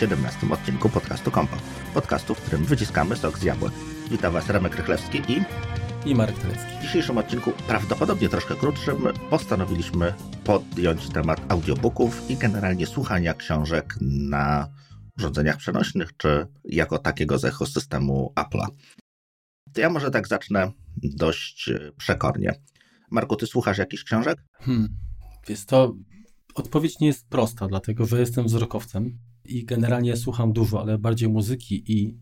17 odcinku podcastu Kompot. Podcastu, w którym wyciskamy sok z jabłek. Witam Was Remek Rychlewski i... I Marek Telecki. W dzisiejszym odcinku, prawdopodobnie troszkę krótszym, postanowiliśmy podjąć temat audiobooków i generalnie słuchania książek na urządzeniach przenośnych, czy jako takiego z ekosystemu Apple'a. To ja może tak zacznę dość przekornie. Marku, ty słuchasz jakichś książek? Hmm. Jest to Odpowiedź nie jest prosta, dlatego że jestem wzrokowcem i generalnie słucham dużo, ale bardziej muzyki i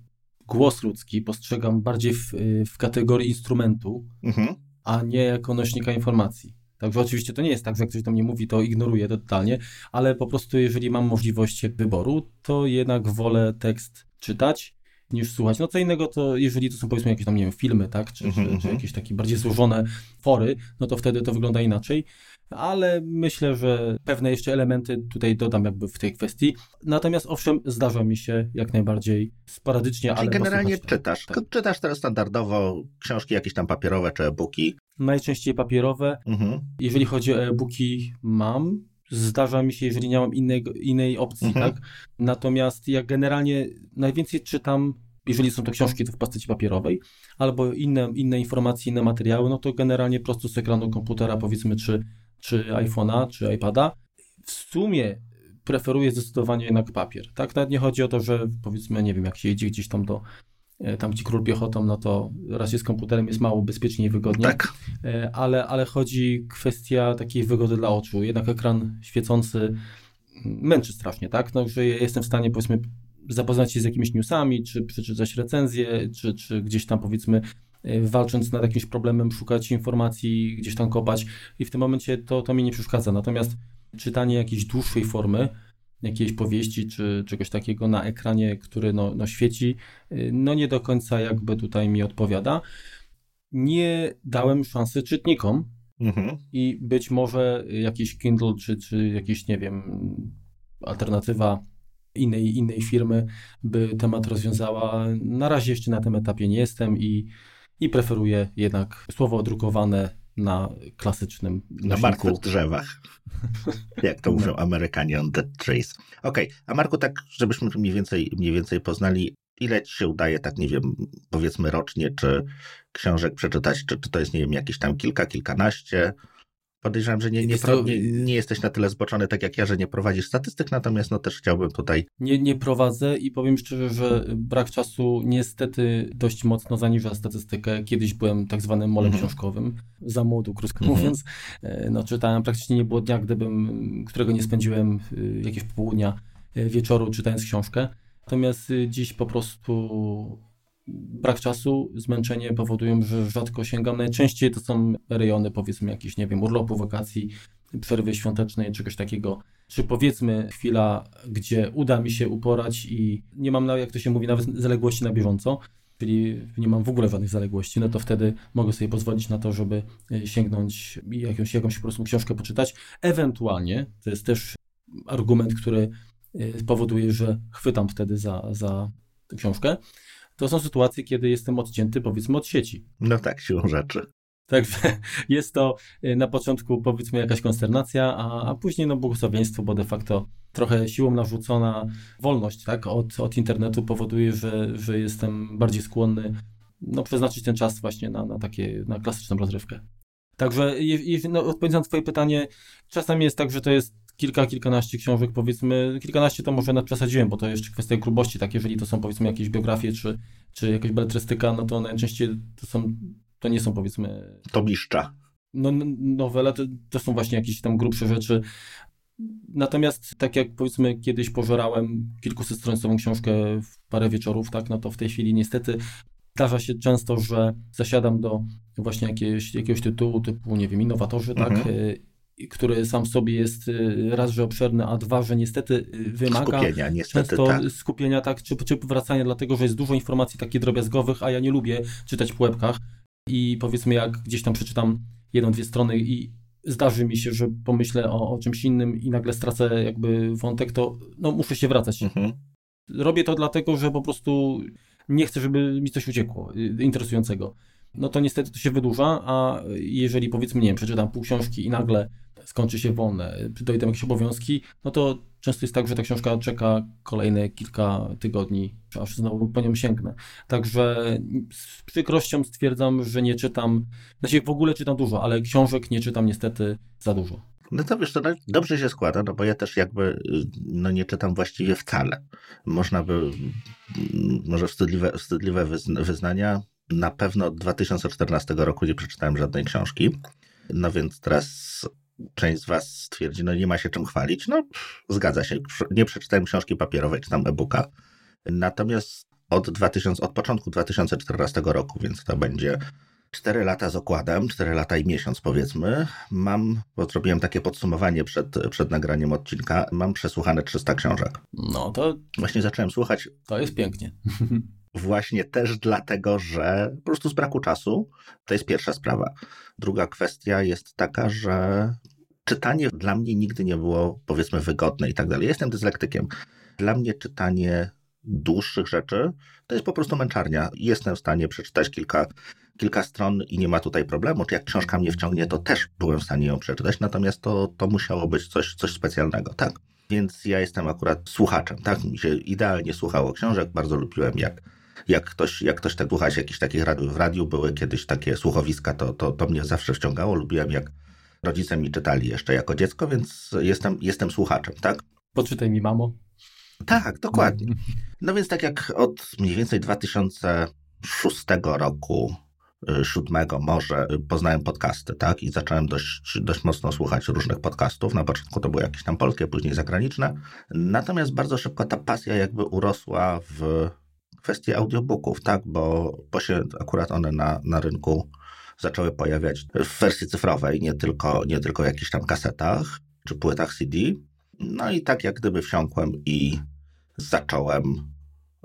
głos ludzki postrzegam bardziej w, w kategorii instrumentu, mhm. a nie jako nośnika informacji. Także oczywiście to nie jest tak, że jak ktoś do mnie mówi, to ignoruję to totalnie, ale po prostu jeżeli mam możliwość wyboru, to jednak wolę tekst czytać niż słuchać. No co innego to, jeżeli to są powiedzmy jakieś tam, nie wiem, filmy, tak, czy, mm -hmm. czy, czy mhm. jakieś takie bardziej złożone fory, no to wtedy to wygląda inaczej ale myślę, że pewne jeszcze elementy tutaj dodam jakby w tej kwestii. Natomiast owszem, zdarza mi się jak najbardziej sporadycznie, Czyli ale generalnie czytasz. Tak. Czytasz teraz standardowo książki jakieś tam papierowe czy e-booki? Najczęściej papierowe. Mhm. Jeżeli chodzi o e-booki, mam. Zdarza mi się, jeżeli nie mam innej, innej opcji, mhm. tak? Natomiast ja generalnie najwięcej czytam jeżeli są to książki, to w postaci papierowej, albo inne, inne informacje, inne materiały, no to generalnie prosto z ekranu komputera, powiedzmy, czy czy iPhone'a, czy iPada. W sumie preferuję zdecydowanie jednak papier. Tak, nawet nie chodzi o to, że powiedzmy, nie wiem, jak się jedzie gdzieś tam do e, tam ci król piechotą, no to raz jest komputerem, jest mało bezpiecznie i wygodnie. Tak. E, ale, ale chodzi kwestia takiej wygody dla oczu. Jednak ekran świecący męczy strasznie, tak? No, że jestem w stanie powiedzmy zapoznać się z jakimiś newsami, czy przeczytać recenzję, czy, czy gdzieś tam powiedzmy walcząc nad jakimś problemem, szukać informacji, gdzieś tam kopać i w tym momencie to, to mi nie przeszkadza. Natomiast czytanie jakiejś dłuższej formy, jakiejś powieści czy czegoś takiego na ekranie, który no, no świeci, y, no nie do końca jakby tutaj mi odpowiada. Nie dałem szansy czytnikom mhm. i być może jakiś Kindle czy, czy jakiś, nie wiem, alternatywa innej, innej firmy by temat rozwiązała. Na razie jeszcze na tym etapie nie jestem i i preferuję jednak słowo drukowane na klasycznym Na martwych drzewach. Jak to mówią no. Amerykanie on dead trees. Okej, okay. a Marku, tak żebyśmy mniej więcej, mniej więcej poznali, ile ci się udaje, tak nie wiem, powiedzmy rocznie, czy książek przeczytać, czy, czy to jest, nie wiem, jakieś tam kilka, kilkanaście, Podejrzewam, że nie, nie, nie, nie, jesteś na tyle zboczony, tak jak ja, że nie prowadzisz statystyk, natomiast no też chciałbym tutaj... Nie, nie prowadzę i powiem szczerze, że brak czasu niestety dość mocno zaniża statystykę. Kiedyś byłem tak zwanym molem mhm. książkowym, za młodu, krótko mhm. mówiąc. E, no czytałem, praktycznie nie było dnia, gdybym, którego nie spędziłem jakieś popołudnia, e, wieczoru czytając książkę. Natomiast e, dziś po prostu brak czasu, zmęczenie powodują, że rzadko sięgam. Najczęściej to są rejony, powiedzmy, jakichś, nie wiem, urlopu, wakacji, przerwy świątecznej, czegoś takiego. Czy powiedzmy chwila, gdzie uda mi się uporać i nie mam, jak to się mówi, nawet zaległości na bieżąco, czyli nie mam w ogóle żadnych zaległości, no to wtedy mogę sobie pozwolić na to, żeby e, sięgnąć jakąś, jakąś po prostu książkę poczytać. Ewentualnie, to jest też argument, który e, powoduje, że chwytam wtedy za, za książkę, to są sytuacje, kiedy jestem odcięty powiedzmy od sieci. No tak, siłą rzeczy. Także jest to y, na początku powiedzmy jakaś konsternacja, a, a później no błogosławieństwo, bo de facto trochę siłą narzucona wolność tak, od, od internetu powoduje, że, że jestem bardziej skłonny no, przeznaczyć ten czas właśnie na, na takie, na klasyczną rozrywkę. Także je, je, no, odpowiedząc na twoje pytanie, czasami jest tak, że to jest kilka, kilkanaście książek, powiedzmy, kilkanaście to może nadprzesadziłem, bo to jeszcze kwestia grubości, tak, jeżeli to są powiedzmy jakieś biografie, czy, czy jakaś beletrystyka, no to najczęściej to są, to nie są powiedzmy... Tomiszcza. No, nowele to, to są właśnie jakieś tam grubsze rzeczy, Natomiast tak jak powiedzmy kiedyś pożerałem kilkusetstronicową książkę w parę wieczorów, tak, no to w tej chwili niestety zdarza się często, że zasiadam do właśnie jakiegoś, jakiegoś tytułu typu, nie wiem, innowatorzy, tak, mhm. tak, który sam w sobie jest y, raz, że obszerny, a dwa, że niestety y, wymaga skupienia, niestety, często tak. skupienia, tak, czy, czy wracania, dlatego że jest dużo informacji takich drobiazgowych, a ja nie lubię czytać w łebkach i powiedzmy jak gdzieś tam przeczytam jedną, dwie strony i zdarzy mi się, że pomyślę o, o czymś innym i nagle stracę jakby wątek, to no, muszę się wracać. Mhm. Robię to dlatego, że po prostu nie chcę, żeby mi coś uciekło y, interesującego. No to niestety to się wydłuża, a jeżeli powiedzmy, nie wiem, przeczytam pół książki i nagle skończy się wolne, dojdą jakieś obowiązki, no to często jest tak, że ta książka czeka kolejne kilka tygodni, aż znowu po nią sięgnę. Także z przykrością stwierdzam, że nie czytam, znaczy w ogóle czytam dużo, ale książek nie czytam niestety za dużo. No to wiesz, to dobrze się składa, no bo ja też jakby no nie czytam właściwie wcale. Można by, może wstydliwe, wstydliwe wyznania, na pewno od 2014 roku nie przeczytałem żadnej książki. No więc teraz część z Was stwierdzi, no nie ma się czym chwalić. No, zgadza się. Nie przeczytałem książki papierowej, czy tam e-booka. Natomiast od, 2000, od początku 2014 roku, więc to będzie 4 lata z okładem, 4 lata i miesiąc powiedzmy, mam, bo zrobiłem takie podsumowanie przed, przed nagraniem odcinka, mam przesłuchane 300 książek. No to... Właśnie zacząłem słuchać. To jest pięknie. Właśnie też dlatego, że po prostu z braku czasu, to jest pierwsza sprawa. Druga kwestia jest taka, że czytanie dla mnie nigdy nie było, powiedzmy, wygodne i tak dalej. Jestem dyslektykiem. Dla mnie czytanie dłuższych rzeczy to jest po prostu męczarnia. Jestem w stanie przeczytać kilka, kilka stron i nie ma tutaj problemu. Czy jak książka mnie wciągnie, to też byłem w stanie ją przeczytać, natomiast to, to musiało być coś, coś specjalnego, tak? Więc ja jestem akurat słuchaczem, tak? Mi się idealnie słuchało książek, bardzo lubiłem jak jak ktoś, jak ktoś tak słuchać jakichś takich radiów, w radiu były kiedyś takie słuchowiska, to, to, to mnie zawsze wciągało. Lubiłem, jak rodzice mi czytali jeszcze jako dziecko, więc jestem, jestem słuchaczem, tak? Poczytaj mi, mamo. Tak, dokładnie. No więc tak jak od mniej więcej 2006 roku, y, siódmego może, y, poznałem podcasty, tak? I zacząłem dość, dość mocno słuchać różnych podcastów. Na początku to były jakieś tam polskie, później zagraniczne. Natomiast bardzo szybko ta pasja jakby urosła w kwestie audiobooków, tak, bo, bo się akurat one na, na rynku zaczęły pojawiać w wersji cyfrowej, nie tylko, nie tylko jakichś tam kasetach czy płytach CD. No i tak jak gdyby wsiąkłem i zacząłem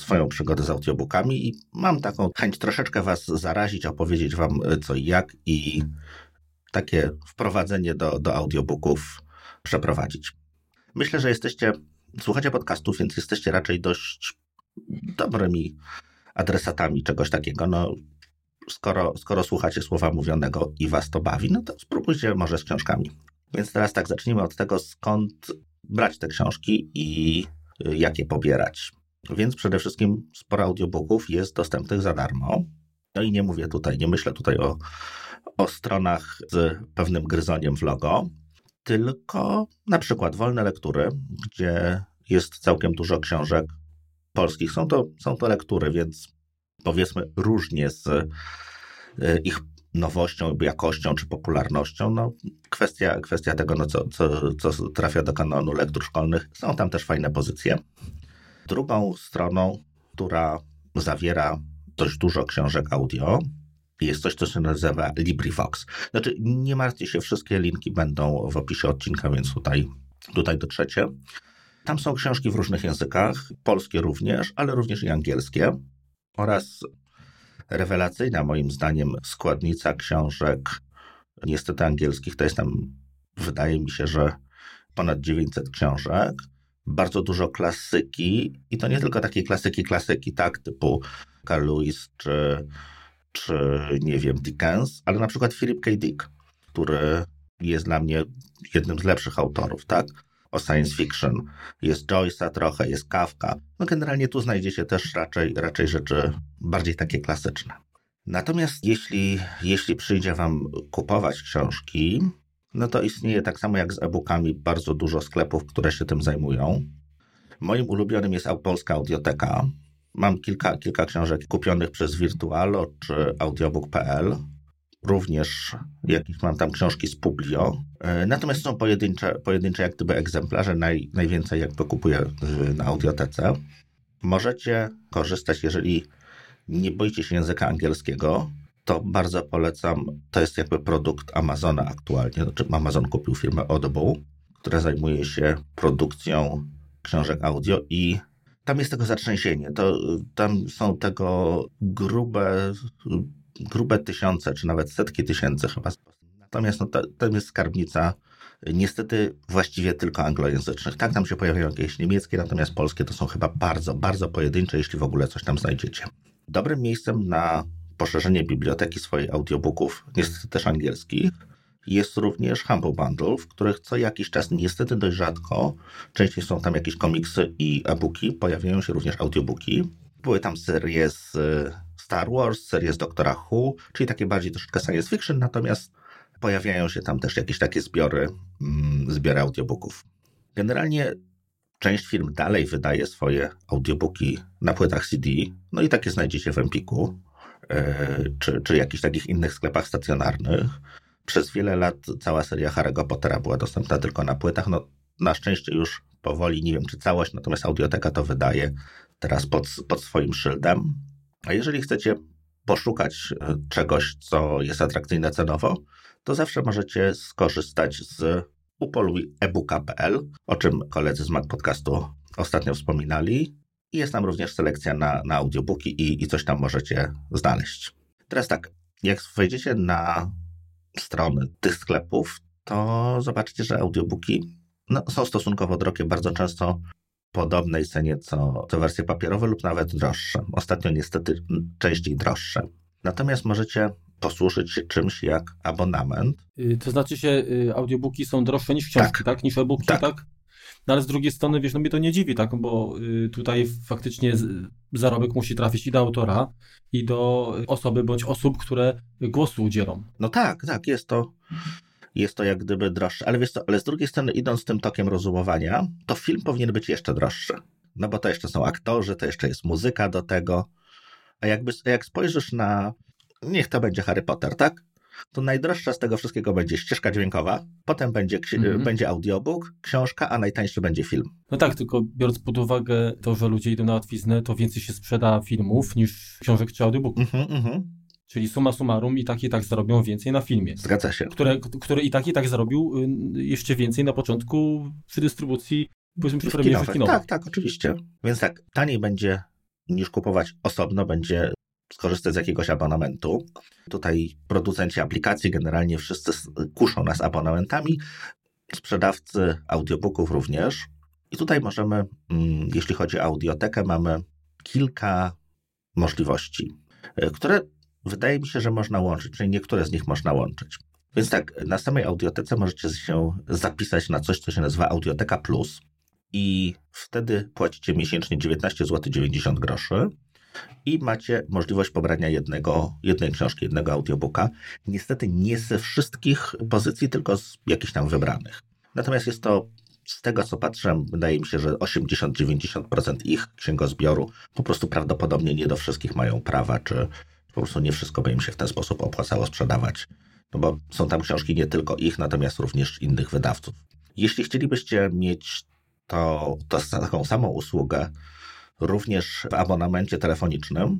swoją przygodę z audiobookami i mam taką chęć troszeczkę was zarazić, opowiedzieć wam co i jak i takie wprowadzenie do, do audiobooków przeprowadzić. Myślę, że jesteście, słuchacie podcastów, więc jesteście raczej dość dobrymi adresatami czegoś takiego. No, skoro, skoro słuchacie słowa mówionego i was to bawi, no to spróbujcie może z książkami. Więc teraz tak, zacznijmy od tego, skąd brać te książki i y, jak je pobierać. Więc przede wszystkim sporo audiobooków jest dostępnych za darmo. No i nie mówię tutaj, nie myślę tutaj o, o stronach z pewnym gryzoniem w logo, tylko na przykład wolne lektury, gdzie jest całkiem dużo książek polskich. Są to, są to lektury, więc powiedzmy różnie z e, ich nowością, jakością czy popularnością. No, kwestia, kwestia tego, no, co, co, co trafia do kanonu lektur szkolnych. Są tam też fajne pozycje. Drugą stroną, która zawiera dość dużo książek audio, jest coś, co się nazywa LibriVox. Znaczy, nie martwcie się, wszystkie linki będą w opisie odcinka, więc tutaj, tutaj dotrzecie. Tam są książki w różnych językach, polskie również, ale również i angielskie. Oraz rewelacyjna, moim zdaniem, składnica książek, niestety angielskich, to jest tam, wydaje mi się, że ponad 900 książek. Bardzo dużo klasyki i to nie tylko takie klasyki, klasyki, tak, typu Carl Lewis czy, czy nie wiem, Dickens, ale na przykład Philip K. Dick, który jest dla mnie jednym z lepszych autorów, tak? O science fiction. Jest Joyce'a trochę, jest Kafka. No generalnie tu znajdziecie też raczej, raczej rzeczy bardziej takie klasyczne. Natomiast jeśli, jeśli przyjdzie Wam kupować książki, no to istnieje tak samo jak z e-bookami bardzo dużo sklepów, które się tym zajmują. Moim ulubionym jest Polska Audioteka. Mam kilka, kilka książek kupionych przez Virtualo czy audiobook.pl również jakieś mam tam książki z Publio. E, natomiast są pojedyncze, pojedyncze jak gdyby egzemplarze, naj, najwięcej jakby kupuję na audiotece. Możecie korzystać, jeżeli nie boicie się języka angielskiego, to bardzo polecam. To jest jakby produkt Amazona aktualnie. Znaczy Amazon kupił firmę Audible, która zajmuje się produkcją książek audio i tam jest tego zatrzęsienie. To, tam są tego grube grube tysiące, czy nawet setki tysięcy chyba. Natomiast no, to jest skarbnica niestety właściwie tylko anglojęzycznych. Tak, tam się pojawiają jakieś niemieckie, natomiast polskie to są chyba bardzo, bardzo pojedyncze, jeśli w ogóle coś tam znajdziecie. Dobrym miejscem na poszerzenie biblioteki swojej audiobooków, niestety też angielskich, jest również Humble Bundle, w których co jakiś czas, niestety dość rzadko, częściej są tam jakieś komiksy i e-booki, pojawiają się również audiobooki. Były tam serie z Star Wars, serie z Doctora Who, czyli takie bardziej troszeczkę science fiction, natomiast pojawiają się tam też jakieś takie zbiory, mm, zbiory audiobooków. Generalnie część firm dalej wydaje swoje audiobooki na płytach CD, no i takie znajdziecie w Empiku, e, czy, czy jakichś takich innych sklepach stacjonarnych. Przez wiele lat cała seria Harry'ego Pottera była dostępna tylko na płytach. No, na szczęście już powoli, nie wiem czy całość, natomiast Audioteka to wydaje teraz pod, pod swoim szyldem. A jeżeli chcecie poszukać e, czegoś, co jest atrakcyjne cenowo, to zawsze możecie skorzystać z upoluj ebooka.pl, o czym koledzy z Mac Podcastu ostatnio wspominali. I jest tam również selekcja na, na audiobooki i, i coś tam możecie znaleźć. Teraz tak, jak wejdziecie na strony tych sklepów, to zobaczycie, że audiobooki no, są stosunkowo drogie, bardzo często podobnej cenie co, co wersje papierowe lub nawet droższe. Ostatnio niestety częściej droższe. Natomiast możecie posłużyć się czymś jak abonament. Y, to znaczy się, y, audiobooki są droższe niż książki, tak? tak? Niż e-booki, tak. tak? No ale z drugiej strony, wiesz, no mnie to nie dziwi, tak? Bo y, tutaj faktycznie zarobek musi trafić i do autora, i do osoby bądź osób, które głosu udzielą. No tak, tak, jest to jest to jak gdyby droższe. Ale ale z drugiej strony, idąc tym tokiem rozumowania, to film powinien być jeszcze droższy. No bo to jeszcze są aktorzy, to jeszcze jest muzyka do tego. A jakby, jak spojrzysz na. Niech to będzie Harry Potter, tak? To najdroższa z tego wszystkiego będzie ścieżka dźwiękowa, potem będzie, mm-hmm. będzie audiobook, książka, a najtańszy będzie film. No tak, tylko biorąc pod uwagę to, że ludzie idą na łatwiznę, to więcej się sprzeda filmów niż książek czy audiobooków. Mm-hmm, mm-hmm. Czyli suma summarum i tak i tak zarobią więcej na filmie. Zgadza się. Które, które i tak i tak zarobił y, jeszcze więcej na początku przy dystrybucji, powiedzmy przy premierze kinowej. Tak, tak, oczywiście. Więc tak, taniej będzie niż kupować osobno, będzie skorzystać z jakiegoś abonamentu. Tutaj producenci aplikacji generalnie wszyscy kuszą nas abonamentami, sprzedawcy audiobooków również. I tutaj możemy, mm, jeśli chodzi o audiotekę, mamy kilka możliwości, y, które wydaje mi się, że można łączyć, czyli niektóre z nich można łączyć. Więc tak, na samej audiotece możecie się zapisać na coś, co się nazywa Audioteka Plus i wtedy płacicie miesięcznie 19 zł 90 groszy i macie możliwość pobrania jednego, jednej książki, jednego audiobooka. Niestety nie ze wszystkich pozycji, tylko z jakichś tam wybranych. Natomiast jest to, z tego co patrzę, wydaje mi się, że 80-90% ich księgozbioru po prostu prawdopodobnie nie do wszystkich mają prawa, czy, po prostu nie wszystko by im się w ten sposób opłacało sprzedawać. No bo są tam książki nie tylko ich, natomiast również innych wydawców. Jeśli chcielibyście mieć to, to taką samą usługę również w abonamencie telefonicznym,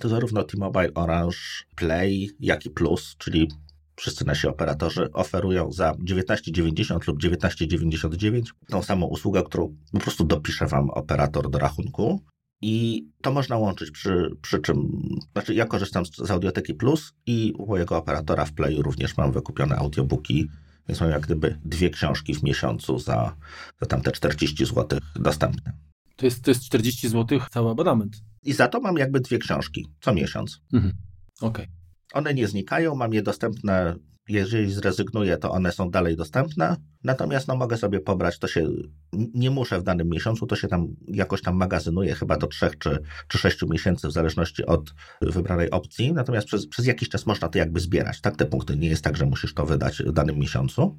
to zarówno T-Mobile, Orange, Play, jak i Plus, czyli wszyscy nasi operatorzy oferują za 19,90 lub 19,99 tą samą usługę, którą po prostu dopisze Wam operator do rachunku. I to można łączyć przy, przy czym, znaczy ja korzystam z, z Audioteki Plus i u mojego operatora w Playu również mam wykupione audiobooki, więc mam jak gdyby dwie książki w miesiącu za, za tamte 40 zł dostępne. To jest, to jest 40 zł cały abonament. I za to mam jakby dwie książki co miesiąc. Mhm. Okej. Okay. One nie znikają, mam je dostępne jeżeli zrezygnuję, to one są dalej dostępne. Natomiast no, mogę sobie pobrać, to się nie muszę w danym miesiącu, to się tam jakoś tam magazynuje chyba do 3 czy, czy 6 miesięcy w zależności od wybranej opcji. Natomiast przez, przez jakiś czas można to jakby zbierać. Tak, te punkty nie jest tak, że musisz to wydać w danym miesiącu.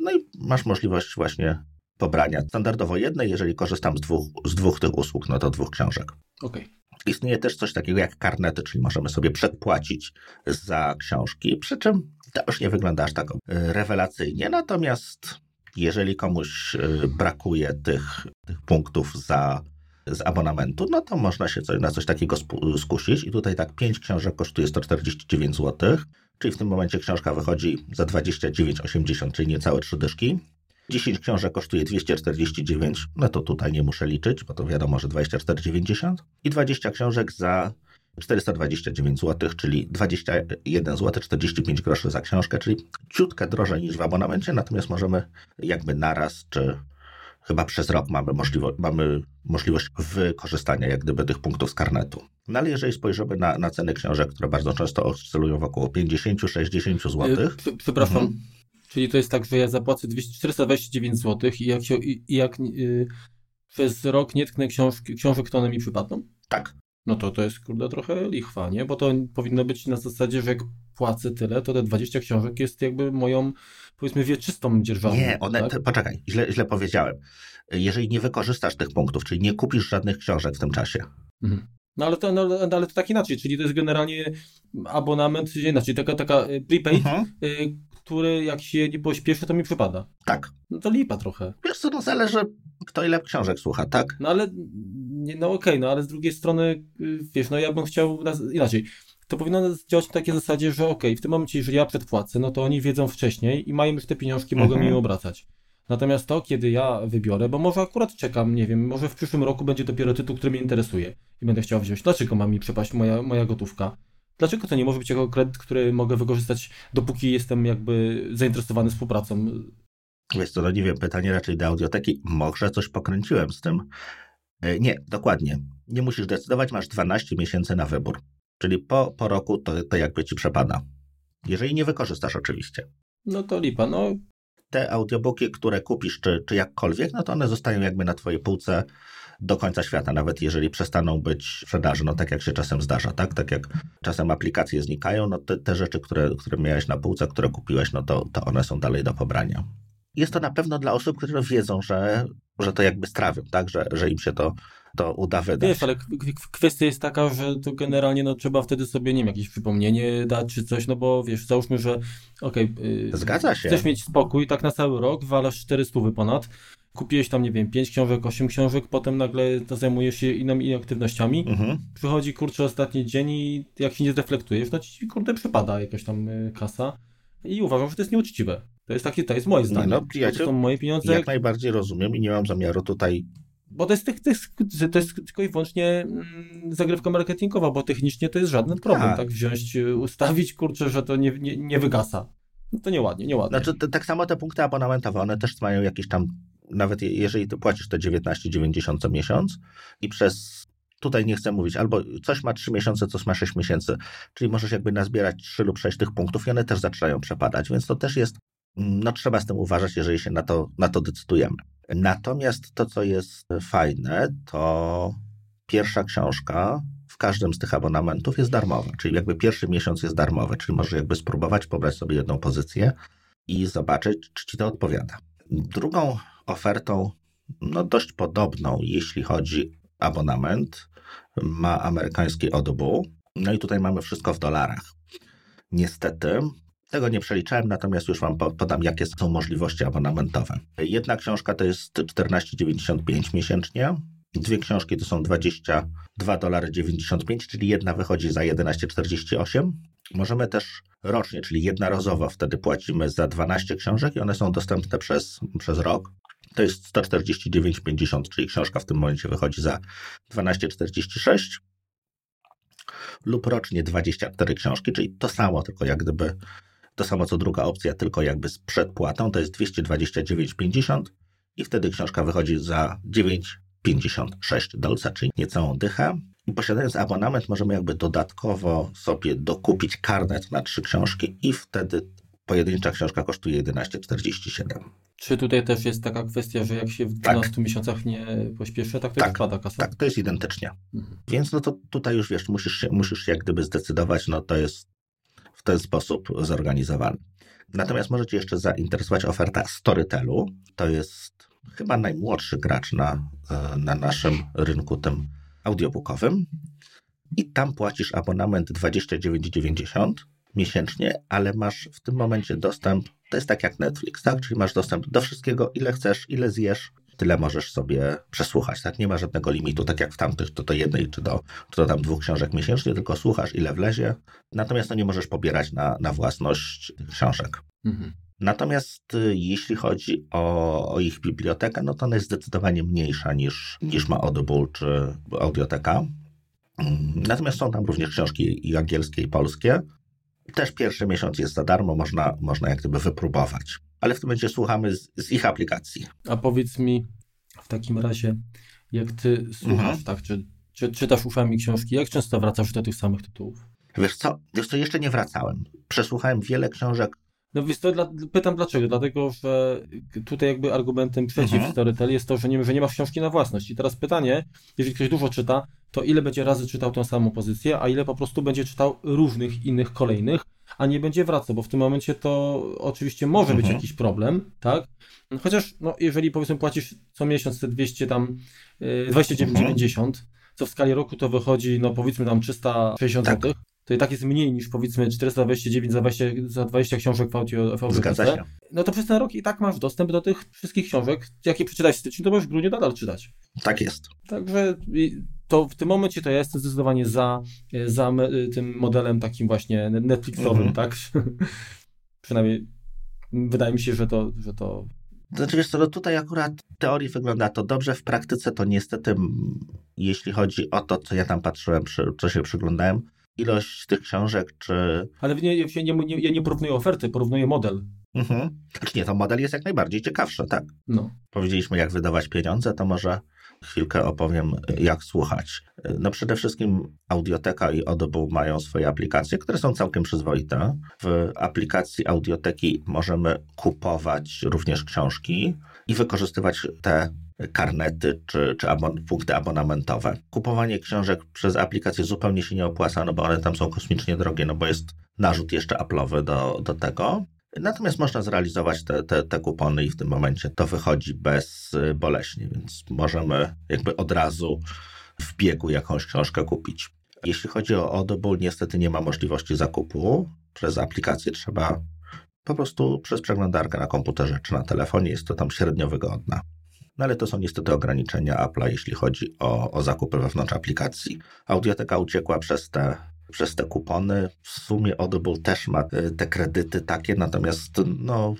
No i masz możliwość właśnie pobrania standardowo jednej, jeżeli korzystam z dwóch, z dwóch tych usług, no to dwóch książek. Okej. Okay. Istnieje też coś takiego jak karnety, czyli możemy sobie przedpłacić za książki, przy czym to już nie wygląda aż tak e, rewelacyjnie. Natomiast jeżeli komuś e, brakuje tych, tych punktów za, z abonamentu, no to można się na coś takiego skusić. I tutaj tak 5 książek kosztuje 149 zł, czyli w tym momencie książka wychodzi za 29,80, czyli niecałe trzy dyszki. 10 książek kosztuje 249, no to tutaj nie muszę liczyć, bo to wiadomo, że 24,90 i 20 książek za 429 zł, czyli 21 zł 45 groszy za książkę, czyli ciutkę drożej niż w abonamencie, natomiast możemy jakby naraz, czy chyba przez rok mamy, możliwo, mamy możliwość wykorzystania jak gdyby tych punktów z karnetu. No ale jeżeli spojrzymy na, na ceny książek, które bardzo często oscylują wokół 50-60 zł. Przepraszam, mhm. Czyli to jest tak, że ja zapłacę 429 zł i jak, się, i, jak yy, przez rok nie tknę książek, to one mi przypadną? Tak. No to to jest kurde trochę lichwa, nie? Bo to powinno być na zasadzie, że jak płacę tyle, to te 20 książek jest jakby moją, powiedzmy, wieczystą dzierżawą. Nie, one, tak? te, poczekaj, źle, źle powiedziałem. Jeżeli nie wykorzystasz tych punktów, czyli nie kupisz żadnych książek w tym czasie. Mhm. No ale to, no, ale to tak inaczej, czyli to jest generalnie abonament, inaczej, taka, taka y, prepaid, Mhm. Który jak się nie pośpieszy, to mi przypada. Tak. No to lipa trochę. Wiesz co, no zależy kto ile książek słucha, tak? No ale, nie, no okej, no ale z drugiej strony, y, wiesz, no ja bym chciał inaczej. To powinno działać na takiej zasadzie, że okej, w tym momencie, jeżeli ja przedpłacę, no to oni wiedzą wcześniej i mają już te pieniążki, mogą Mhm. mi obracać. Natomiast to, kiedy ja wybiorę, bo może akurat czekam, nie wiem, może w przyszłym roku będzie dopiero tytuł, który mnie interesuje i będę chciał wziąć. Dlaczego ma mi przepaść moja, moja gotówka? Dlaczego to nie może być jako kredyt, który mogę wykorzystać, dopóki jestem jakby zainteresowany współpracą? Wiesz co, no nie wiem, pytanie raczej do audioteki. Może coś pokręciłem z tym? E, Nie, dokładnie. Nie musisz decydować, masz 12 miesięcy na wybór. Czyli po, po roku to, to jakby ci przepada. Jeżeli nie wykorzystasz oczywiście. No to lipa, no Te audiobooki, które kupisz, czy, czy jakkolwiek, no to one zostają jakby na twojej półce do końca świata, nawet jeżeli przestaną być sprzedaży, no tak jak się czasem zdarza, tak? Tak jak czasem aplikacje znikają, no te, te rzeczy, które, które miałeś na półce, które kupiłeś, no to, to one są dalej do pobrania. Jest to na pewno dla osób, które wiedzą, że, że to jakby strawią, tak? Że, że im się to, to uda wydać. Wiesz, ale kwestia jest taka, że to generalnie no, trzeba wtedy sobie, nie wiem, jakieś przypomnienie dać czy coś, no bo wiesz, załóżmy, że okej, yy, Zgadza się. chcesz mieć spokój, tak na cały rok, walasz 400 ponad, kupiłeś tam, nie wiem, 5 książek, 8 książek, potem nagle to zajmujesz się innymi aktywnościami, Mhm. przychodzi, kurczę, ostatni dzień i jak się nie zreflektujesz, no ci, kurde, przypada jakaś tam y, kasa i uważam, że to jest nieuczciwe. To jest takie, to jest moje zdanie. no, ja to są moje pieniądze, Jak najbardziej rozumiem i nie mam zamiaru tutaj bo to jest, tych- tych- to jest tylko i wyłącznie mm, zagrywka marketingowa, bo technicznie to jest żaden problem, Tak. tak, wziąć, y, ustawić, kurczę, że to nie, nie, nie wygasa. No to nieładnie, nieładnie. Znaczy, te, tak samo te punkty abonamentowe, one też mają jakiś tam, nawet je- jeżeli ty płacisz te 19,90 co miesiąc i przez, tutaj nie chcę mówić, albo coś ma 3 miesiące, coś ma 6 miesięcy, czyli możesz jakby nazbierać 3 lub 6 tych punktów i one też zaczynają przepadać, więc to też jest, mm, no trzeba z tym uważać, jeżeli się na to, na to decydujemy. Natomiast to, co jest fajne, to pierwsza książka w każdym z tych abonamentów jest darmowa, czyli jakby pierwszy miesiąc jest darmowy, czyli możesz jakby spróbować pobrać sobie jedną pozycję i zobaczyć, czy ci to odpowiada. Drugą ofertą, no dość podobną, jeśli chodzi abonament, ma amerykański Audible. No i tutaj mamy wszystko w dolarach. Niestety, tego nie przeliczałem, natomiast już Wam po- podam, jakie są możliwości abonamentowe. Jedna książka to jest 14,95 miesięcznie, dwie książki to są 22,95 dolary, czyli jedna wychodzi za 11,48. Możemy też rocznie, czyli jednorazowo wtedy płacimy za 12 książek i one są dostępne przez, przez rok. To jest 149,50, czyli książka w tym momencie wychodzi za 12,46 lub rocznie 24 książki, czyli to samo, tylko jak gdyby to samo co druga opcja, tylko jakby z przedpłatą, to jest 229,50 i wtedy książka wychodzi za 9,56 dolca, czyli niecałą dychę. I posiadając abonament możemy jakby dodatkowo sobie dokupić karnet na trzy książki i wtedy pojedyncza książka kosztuje 11,47. Czy tutaj też jest taka kwestia, że jak się w Tak. 12 miesiącach nie pośpieszy, tak to Tak, tak, spada kasa? Tak, to jest identycznie. Mhm. Więc no to tutaj już wiesz, musisz się, musisz się jak gdyby zdecydować, no to jest w ten sposób zorganizowany. Natomiast możecie jeszcze zainteresować oferta Storytelu. To jest chyba najmłodszy gracz na, e, na naszym rynku tym audiobookowym. I tam płacisz abonament 29,90 miesięcznie, ale masz w tym momencie dostęp, to jest tak jak Netflix, tak? Czyli masz dostęp do wszystkiego, ile chcesz, ile zjesz, tyle możesz sobie przesłuchać, tak? Nie ma żadnego limitu, tak jak w tamtych, czy do jednej, czy do, czy do tam dwóch książek miesięcznie, tylko słuchasz, ile wlezie. Natomiast no, nie możesz pobierać na, na własność tych książek. Mhm. Natomiast y, jeśli chodzi o, o ich bibliotekę, no to ona jest zdecydowanie mniejsza niż, niż ma Audible czy Audioteka. Mm, Natomiast są tam również książki i angielskie, i polskie. Też pierwszy miesiąc jest za darmo, można, można jak gdyby wypróbować. Ale w tym momencie słuchamy z, z ich aplikacji. A powiedz mi w takim razie, jak ty słuchasz, Mhm. tak, czy, czy czytasz uszami książki, jak często wracasz do tych samych tytułów? Wiesz co, wiesz co, jeszcze nie wracałem. Przesłuchałem wiele książek. No więc to dla, pytam dlaczego, dlatego, że tutaj jakby argumentem przeciw mhm. Storytel jest to, że nie, że nie masz książki na własność. I teraz pytanie, jeżeli ktoś dużo czyta, to ile będzie razy czytał tę samą pozycję, a ile po prostu będzie czytał różnych innych kolejnych, a nie będzie wracał, bo w tym momencie to oczywiście może mhm. być jakiś problem, tak? Chociaż, no, jeżeli powiedzmy płacisz co miesiąc te 200 tam, yy, 29,90, mhm. co w skali roku to wychodzi, no powiedzmy tam 360 tak. zł, to i tak jest mniej niż powiedzmy 429 za 20, za 20 książek w audio, w audio No to przez ten rok i tak masz dostęp do tych wszystkich książek, jakie przeczytałeś w styczniu, to możesz w grudniu nadal czytać. Tak jest. Także to w tym momencie to ja jestem zdecydowanie za, za tym modelem takim właśnie Netflixowym, mhm. tak? Przynajmniej wydaje mi się, że to, że to znaczy wiesz co, no tutaj akurat w teorii wygląda to dobrze, w praktyce to niestety, jeśli chodzi o to, co ja tam patrzyłem, co się przyglądałem, ilość tych książek, czy... Ale nie, ja, nie, nie, ja nie porównuję oferty, porównuję model. Mhm. Znaczy nie, to model jest jak najbardziej ciekawszy, tak? No. Powiedzieliśmy, jak wydawać pieniądze, to może chwilkę opowiem, jak słuchać. No przede wszystkim Audioteka i Audible mają swoje aplikacje, które są całkiem przyzwoite. W aplikacji Audioteki możemy kupować również książki i wykorzystywać te karnety czy, czy abon punkty abonamentowe. Kupowanie książek przez aplikację zupełnie się nie opłaca, no bo one tam są kosmicznie drogie, no bo jest narzut jeszcze Apple'owy do, do tego. Natomiast można zrealizować te, te, te kupony i w tym momencie to wychodzi bezboleśnie, więc możemy jakby od razu w biegu jakąś książkę kupić. Jeśli chodzi o Audible, niestety nie ma możliwości zakupu przez aplikację. Trzeba po prostu przez przeglądarkę na komputerze czy na telefonie. Jest to tam średnio wygodna. No ale to są niestety ograniczenia Apple'a, jeśli chodzi o, o zakupy wewnątrz aplikacji. Audioteka uciekła przez te, przez te kupony. W sumie Audible też ma e, te kredyty takie, natomiast no,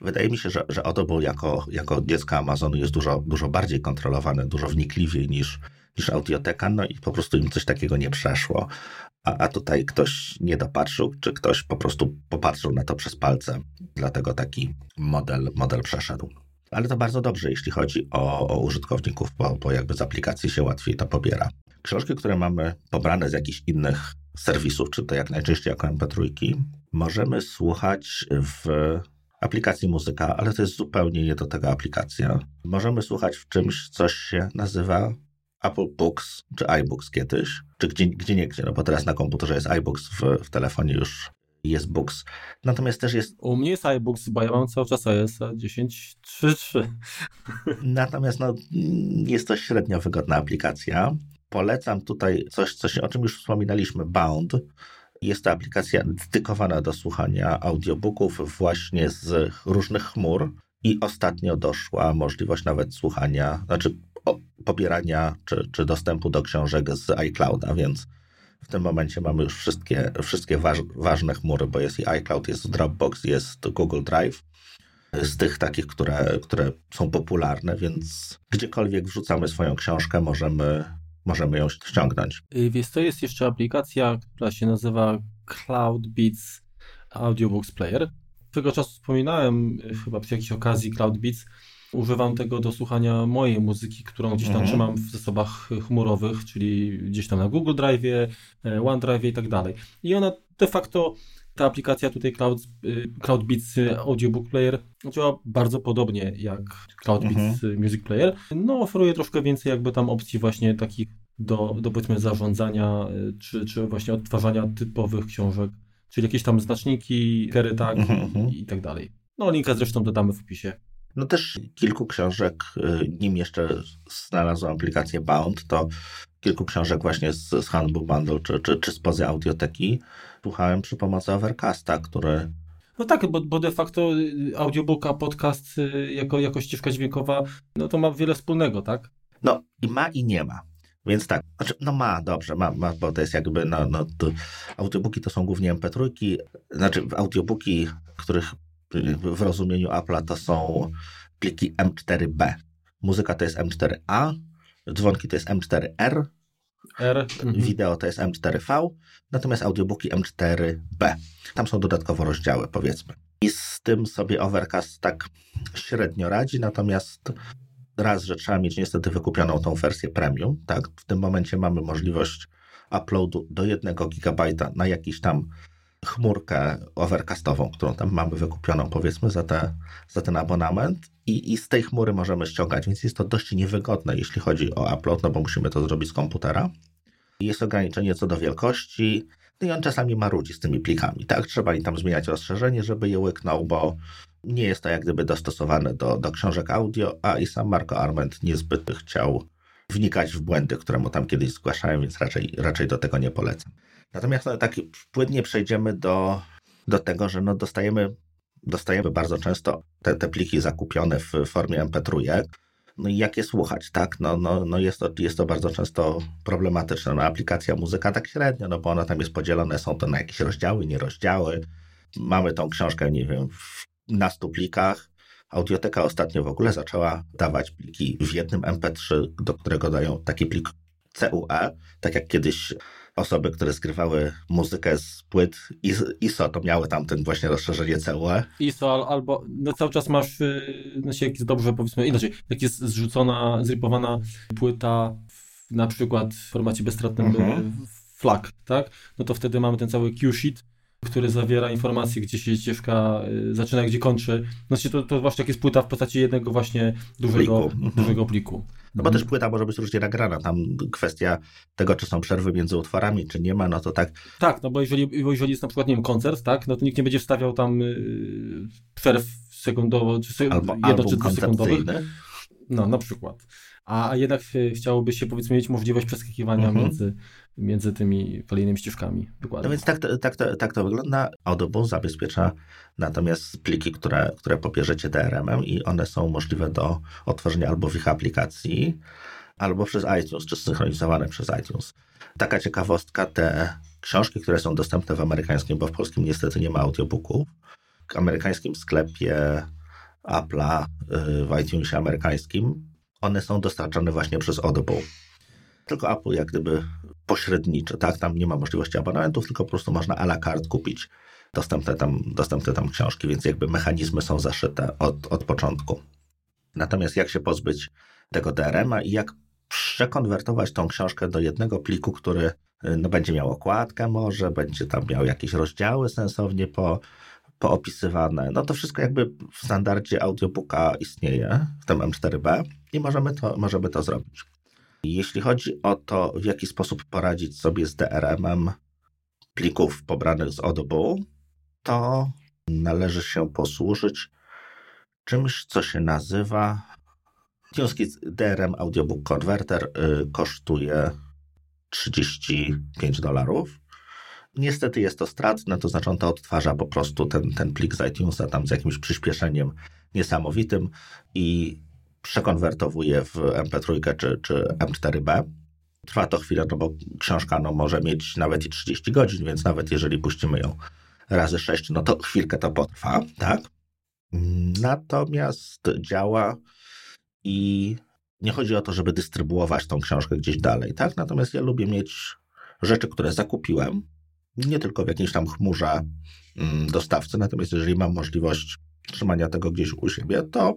wydaje mi się, że, że Audible jako, jako dziecko Amazonu jest dużo, dużo bardziej kontrolowane, dużo wnikliwiej niż, niż Audioteka, no i po prostu im coś takiego nie przeszło. A, a tutaj ktoś nie dopatrzył, czy ktoś po prostu popatrzył na to przez palce, dlatego taki model, model przeszedł ale to bardzo dobrze, jeśli chodzi o, o użytkowników, bo, bo jakby z aplikacji się łatwiej to pobiera. Książki, które mamy pobrane z jakichś innych serwisów, czy to jak najczęściej jako MP3, możemy słuchać w aplikacji muzyka, ale to jest zupełnie nie do tego aplikacja. Możemy słuchać w czymś, coś się nazywa Apple Books czy iBooks kiedyś, czy gdzie, gdzie nie gdzie, no bo teraz na komputerze jest iBooks, w, w telefonie już jest Books. Natomiast też jest... U mnie jest iBooks, bo ja mam cały czas iOS 10.3.3. Natomiast no, jest to średnio wygodna aplikacja. Polecam tutaj coś, coś, o czym już wspominaliśmy, Bound. Jest to aplikacja dedykowana do słuchania audiobooków właśnie z różnych chmur i ostatnio doszła możliwość nawet słuchania, znaczy pobierania czy, czy dostępu do książek z iClouda, więc w tym momencie mamy już wszystkie, wszystkie waż, ważne chmury, bo jest i iCloud, jest Dropbox, jest Google Drive. Z tych takich, które, które są popularne, więc gdziekolwiek wrzucamy swoją książkę, możemy, możemy ją ściągnąć. Y, więc to jest jeszcze aplikacja, która się nazywa Cloud Beats Audiobooks Player. Tego czasu wspominałem, y, chyba przy jakiejś okazji Cloud Beats, używam tego do słuchania mojej muzyki, którą gdzieś tam mhm. trzymam w zasobach chmurowych, czyli gdzieś tam na Google Drive, e, OneDrive i tak dalej. I ona de facto ta aplikacja tutaj Cloud, y, Cloud Beats Audiobook Player działa bardzo podobnie jak Cloud Beats mhm. Music Player. No, oferuje troszkę więcej jakby tam opcji właśnie takich do, do powiedzmy zarządzania, y, czy, czy właśnie odtwarzania typowych książek, czyli jakieś tam znaczniki, kery tak mhm. i tak dalej. No, linka zresztą dodamy w opisie. No też kilku książek, y, nim jeszcze znalazłem aplikację Bound, to kilku książek właśnie z, z Handbook Bundle czy, czy, czy spoza audioteki słuchałem przy pomocy Overcasta, który no tak, bo, bo de facto y, audiobook, a podcast y, jako, jako ścieżka dźwiękowa, no to ma wiele wspólnego, tak? No i ma i nie ma. Więc tak, znaczy, no ma, dobrze, ma, ma, bo to jest jakby, no, no to audiobooki to są głównie MP3, znaczy audiobooki, których w rozumieniu Apple'a to są pliki M4B. Muzyka to jest M4A, dzwonki to jest M4R, R. Mhm. wideo to jest M4V, natomiast audiobooki M4B. Tam są dodatkowo rozdziały, powiedzmy. I z tym sobie Overcast tak średnio radzi, natomiast raz, że trzeba mieć niestety wykupioną tą wersję premium, tak? W tym momencie mamy możliwość uploadu do 1 GB na jakiś tam chmurkę overcastową, którą tam mamy wykupioną powiedzmy za, te, za ten abonament i, i z tej chmury możemy ściągać, więc jest to dość niewygodne, jeśli chodzi o upload, no bo musimy to zrobić z komputera. Jest ograniczenie co do wielkości, no i on czasami marudzi z tymi plikami, tak? Trzeba im tam zmieniać rozszerzenie, żeby je łyknął, bo nie jest to jak gdyby dostosowane do, do książek audio, a i sam Marco Arment niezbyt chciał wnikać w błędy, które mu tam kiedyś zgłaszałem, więc raczej, raczej do tego nie polecam. Natomiast no, tak płynnie przejdziemy do, do tego, że no, dostajemy, dostajemy bardzo często te, te pliki zakupione w formie MP3. No i jak je słuchać, tak? No, no, no jest, to, jest to bardzo często problematyczne. No, aplikacja muzyka tak średnio, no bo ona tam jest podzielone, są to na jakieś rozdziały, nie rozdziały. Mamy tą książkę, nie wiem, na stu plikach. Audioteka ostatnio w ogóle zaczęła dawać pliki w jednym MP3, do którego dają taki plik CUE, tak jak kiedyś osoby, które skrywały muzykę z płyt ISO, to miały tam ten właśnie rozszerzenie CUE. ISO albo no cały czas masz, y, znaczy jak jest dobrze powiedzmy, inaczej, jak jest zrzucona, zripowana płyta w, na przykład w formacie bezstratnym mhm. FLAC, tak? No to wtedy mamy ten cały Q-sheet, który zawiera informacje, gdzie się ścieżka y, zaczyna, gdzie kończy. Znaczy to, to właśnie jak jest płyta w postaci jednego właśnie dużego pliku. Mhm. Dużego pliku. No bo też płyta może być różnie nagrana. Tam kwestia tego, czy są przerwy między utworami, czy nie ma, no to tak. Tak, no bo jeżeli, bo jeżeli jest na przykład, nie wiem, koncert, tak, no to nikt nie będzie wstawiał tam yy, przerw sekundowo, czy Albo jedno czy dwusekundowych. No, na przykład. A jednak chciałoby się, powiedzmy, mieć możliwość przeskakiwania mhm. między, między tymi kolejnymi ścieżkami. Dokładnie. No więc tak, tak, tak, tak to wygląda. Audible zabezpiecza natomiast pliki, które, które pobierzecie DRM-em i one są możliwe do otworzenia albo w ich aplikacji, albo przez iTunes, czy synchronizowane przez iTunes. Taka ciekawostka, te książki, które są dostępne w amerykańskim, bo w polskim niestety nie ma audiobooków, w amerykańskim sklepie Apple'a y, w iTunesie amerykańskim one są dostarczane właśnie przez Audible. Tylko Apple jak gdyby pośredniczy, tak? Tam nie ma możliwości abonamentów, tylko po prostu można à la carte kupić dostępne tam, dostępne tam książki, więc jakby mechanizmy są zaszyte od, od początku. Natomiast jak się pozbyć tego DRM-a i jak przekonwertować tą książkę do jednego pliku, który no, będzie miał okładkę może, będzie tam miał jakieś rozdziały sensownie po, poopisywane. No to wszystko jakby w standardzie audiobooka istnieje, w tym M4B i możemy to, możemy to zrobić. Jeśli chodzi o to, w jaki sposób poradzić sobie z DRM-em plików pobranych z Audible, to należy się posłużyć czymś, co się nazywa Wnioski DRM Audiobook Converter y, kosztuje 35 dolarów. Niestety jest to stratne, to znaczy on to odtwarza po prostu ten, ten plik z iTunesa tam z jakimś przyspieszeniem niesamowitym i przekonwertowuje w MP3 czy, czy M4B. Trwa to chwilę, no bo książka no, może mieć nawet i 30 godzin, więc nawet jeżeli puścimy ją razy 6, no to chwilkę to potrwa, tak? Natomiast działa i nie chodzi o to, żeby dystrybuować tą książkę gdzieś dalej, tak? Natomiast ja lubię mieć rzeczy, które zakupiłem, nie tylko w jakiejś tam chmurze mm, dostawcy, natomiast jeżeli mam możliwość trzymania tego gdzieś u siebie, to,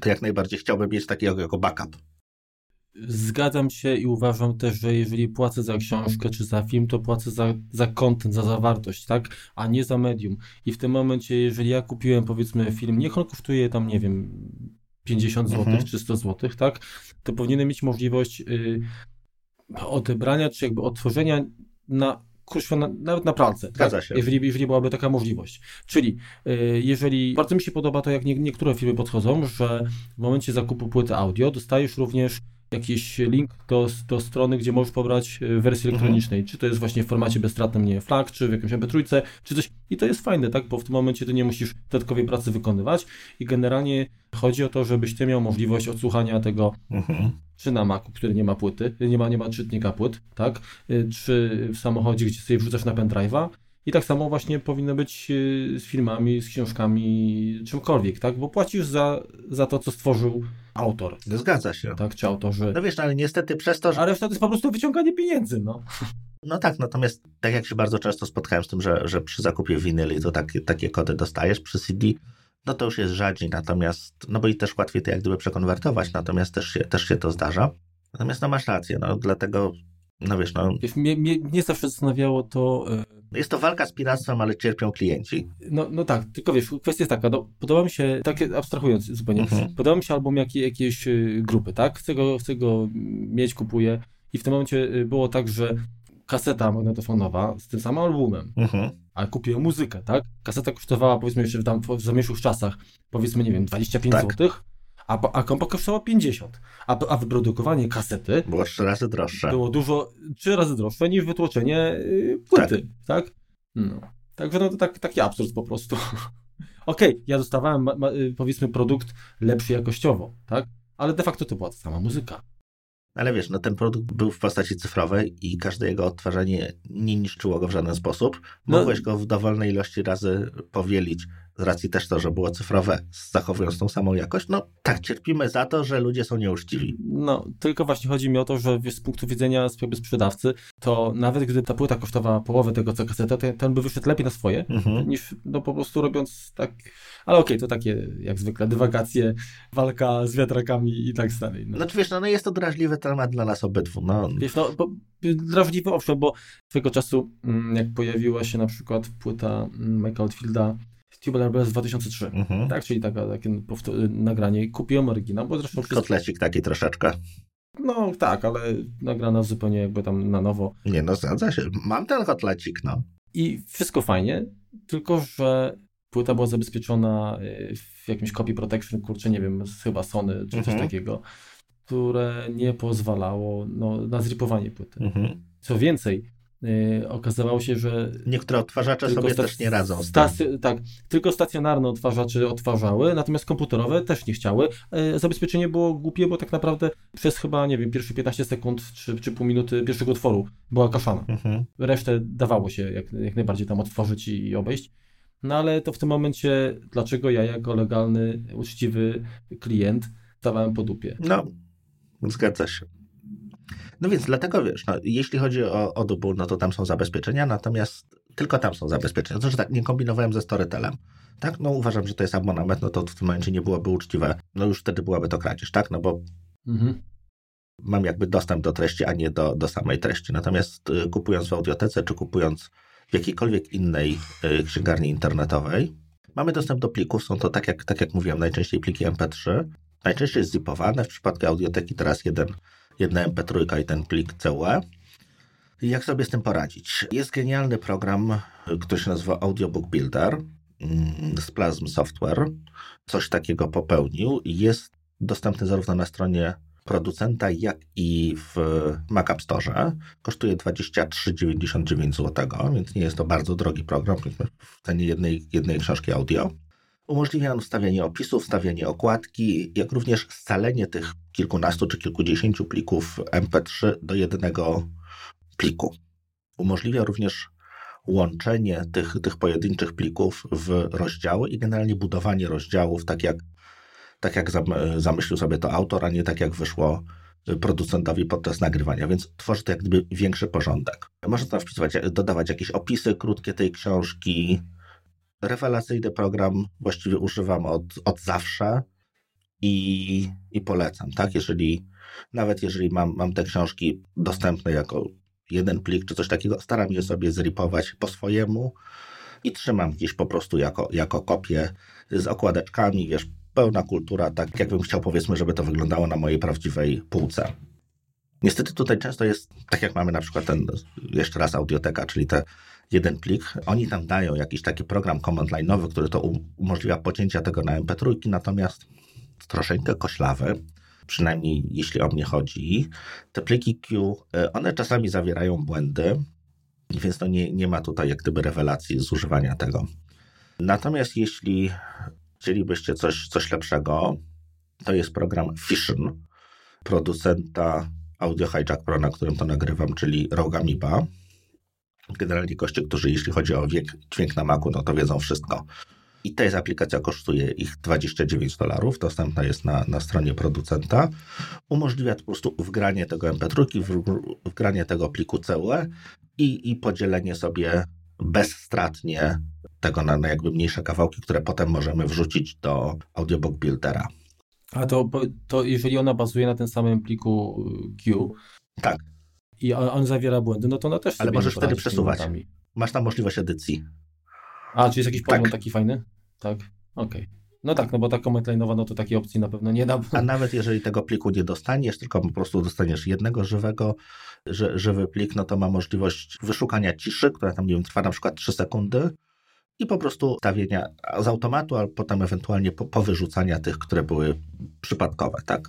to jak najbardziej chciałbym mieć takiego jako backup. Zgadzam się i uważam też, że jeżeli płacę za książkę czy za film, to płacę za, za content, za zawartość, tak? A nie za medium. I w tym momencie, jeżeli ja kupiłem powiedzmy film, niech on kosztuje tam, nie wiem, 50 zł mhm. czy 100 zł, tak? To powinienem mieć możliwość y, odebrania czy jakby otworzenia na kurczę, na, nawet na pralce. Zgadza tak? się. Jeżeli, jeżeli byłaby taka możliwość. Czyli y, jeżeli, bardzo mi się podoba to, jak nie, niektóre firmy podchodzą, że w momencie zakupu płyty audio dostajesz również jakiś link do, do strony, gdzie możesz pobrać e, wersję mhm. elektronicznej. Mhm. Czy to jest właśnie w formacie bezstratnym, nie FLAC, czy w jakimś MP3, czy coś. I to jest fajne, tak? Bo w tym momencie ty nie musisz dodatkowej pracy wykonywać i generalnie chodzi o to, żebyś ty miał możliwość odsłuchania tego mhm. czy na Macu, który nie ma płyty, nie ma, nie ma czytnika płyt, tak? E, czy w samochodzie, gdzie sobie wrzucasz na pendrive'a, i tak samo właśnie powinno być y, z filmami, z książkami, czymkolwiek, tak? Bo płacisz za, za to, co stworzył autor. Zgadza się. Tak, czy autorzy. No wiesz, no ale niestety przez to, że... A reszta to jest po prostu wyciąganie pieniędzy, no. No tak, natomiast tak jak się bardzo często spotkałem z tym, że, że przy zakupie winyli to takie, takie kody dostajesz, przy CD no to już jest rzadziej, natomiast, no bo i też łatwiej to jak gdyby przekonwertować, natomiast też się, też się to zdarza. Natomiast no masz rację, no dlatego No wiesz, no... Wiesz, mnie, mnie, mnie zawsze zastanawiało to... E, jest to walka z piractwem, ale cierpią klienci. No, no tak, tylko wiesz, kwestia jest taka, no, podoba mi się, tak abstrahując zupełnie, mhm. podoba mi się album jak, jakiejś y, grupy, tak? Chcę go, chcę go mieć, kupuję i w tym momencie y, było tak, że kaseta magnetofonowa z tym samym albumem, mhm. ale kupiłem muzykę, tak? Kaseta kosztowała powiedzmy jeszcze w, tam, w zamieszłych czasach, powiedzmy, nie wiem, 25 tak. zł, a, a kompa kosztowała 50. A, a wyprodukowanie kasety było trzy razy droższe. Było dużo, trzy razy droższe niż wytłoczenie yy, płyty, tak? tak? No. Także no to tak, taki absurd po prostu. Okej, okay, ja dostawałem ma, ma, y, powiedzmy produkt lepszy jakościowo, tak? Ale de facto to była ta sama muzyka. Ale wiesz, no ten produkt był w postaci cyfrowej i każde jego odtwarzanie nie niszczyło go w żaden sposób. No. Mogłeś go w dowolnej ilości razy powielić z racji też to, że było cyfrowe, zachowując tą samą jakość, no tak cierpimy za to, że ludzie są nieuczciwi. No, tylko właśnie chodzi mi o to, że z punktu widzenia jakby sprzedawcy, to nawet gdy ta płyta kosztowała połowę tego co kaseta, to ten by wyszedł lepiej na swoje, mhm. niż no po prostu robiąc tak, ale okej, okay, to takie jak zwykle dywagacje, walka z wiatrakami i tak dalej. No. Znaczy wiesz, no, no jest to drażliwy temat dla nas obydwu, no. Wiesz, no, bo, drażliwy owszem, bo swego czasu, mm, jak pojawiła się na przykład płyta mm, Michaela Fielda Tubular Bells 2003, mhm. tak, czyli taka, takie nagranie. Kupiłem oryginał, bo zresztą... Wszystko... Kotlecik taki troszeczkę. No tak, ale nagrana zupełnie jakby tam na nowo. Nie no, zgadza się. Mam ten kotlecik, no. I wszystko fajnie, tylko że płyta była zabezpieczona y, w jakimś copy protection, kurczę, nie wiem, chyba Sony czy mhm. coś takiego, które nie pozwalało no, na zripowanie płyty. Mhm. Co więcej, okazywało się, że. Niektóre odtwarzacze sobie też nie radzą. Stacy, tak, tylko stacjonarne odtwarzacze odtwarzały, natomiast komputerowe też nie chciały. Yy, zabezpieczenie było głupie, bo tak naprawdę przez chyba, nie wiem, pierwsze 15 sekund czy, czy pół minuty pierwszego utworu była kaszana. Mhm. Resztę dawało się jak, jak najbardziej tam otworzyć i obejść. No ale to w tym momencie, dlaczego ja jako legalny, uczciwy klient stawałem po dupie? No, zgadza się. No więc dlatego wiesz, no, jeśli chodzi o Audible, no to tam są zabezpieczenia, natomiast tylko tam są zabezpieczenia. To, że tak nie kombinowałem ze Storytelem. Tak, no uważam, że to jest abonament, no to w tym momencie nie byłoby uczciwe. No już wtedy byłaby to kradzież, tak? No bo mhm. mam jakby dostęp do treści, a nie do, do samej treści. Natomiast y, kupując w audiotece, czy kupując w jakiejkolwiek innej y, księgarni internetowej, mamy dostęp do plików. Są to, tak jak, tak jak mówiłem, najczęściej pliki MP3. Najczęściej zipowane. W przypadku audioteki teraz jeden jedna MP3 i ten plik CUE. Jak sobie z tym poradzić? Jest genialny program, który się nazywa Audiobook Builder mm, z Plasm Software. Coś takiego popełnił i jest dostępny zarówno na stronie producenta, jak i w Mac App Store. Kosztuje 23,99 zł, więc nie jest to bardzo drogi program w cenie jednej, jednej książki audio. Umożliwia on wstawianie opisów, wstawianie okładki, jak również scalenie tych kilkunastu czy kilkudziesięciu plików MP3 do jednego pliku. Umożliwia również łączenie tych, tych pojedynczych plików w rozdziały i generalnie budowanie rozdziałów tak jak, tak jak zamyślił sobie to autor, a nie tak jak wyszło producentowi podczas nagrywania, więc tworzy to jak gdyby większy porządek. Można tam wpisywać, dodawać jakieś opisy krótkie tej książki, rewelacyjny program, właściwie używam od, od zawsze i, i polecam, tak? Jeżeli, nawet jeżeli mam, mam te książki dostępne jako jeden plik czy coś takiego, staram je sobie zripować po swojemu i trzymam gdzieś po prostu jako, jako kopię z okładeczkami, wiesz, pełna kultura, tak jakbym chciał powiedzmy, żeby to wyglądało na mojej prawdziwej półce. Niestety tutaj często jest, tak jak mamy na przykład ten, jeszcze raz audioteka, czyli te jeden plik. Oni tam dają jakiś taki program command line'owy, który to umożliwia pocięcia tego na MP3, natomiast troszeczkę koślawy, przynajmniej jeśli o mnie chodzi. Te pliki Q, e, one czasami zawierają błędy, więc to nie, nie ma tutaj jak gdyby rewelacji z używania tego. Natomiast jeśli chcielibyście coś, coś lepszego, to jest program Fission, producenta Audio Hijack Pro, na którym to nagrywam, czyli Rogamiba generalnie goście, którzy jeśli chodzi o wiek, dźwięk na Macu, no to wiedzą wszystko. I ta jest aplikacja kosztuje ich 29 dolarów, dostępna jest na, na stronie producenta. Umożliwia po prostu wgranie tego MP3, wgranie tego pliku CUE i, i podzielenie sobie bezstratnie tego na, na jakby mniejsze kawałki, które potem możemy wrzucić do Audiobook Buildera. A to, to jeżeli ona bazuje na tym samym pliku Q, tak i on, on zawiera błędy, no to ona też Ale możesz wtedy przesuwać. Masz tam możliwość edycji. A, czy jest jakiś Tak. taki fajny? Tak, okej. No tak, no bo ta comment line'owa, no to takiej opcji na pewno nie da. A nawet jeżeli tego pliku nie dostaniesz, tylko po prostu dostaniesz jednego żywego, ży, żywy plik, no to ma możliwość wyszukania ciszy, która tam, nie wiem, trwa na przykład 3 sekundy i po prostu stawienia z automatu, a potem ewentualnie po, powyrzucania tych, które były przypadkowe, tak?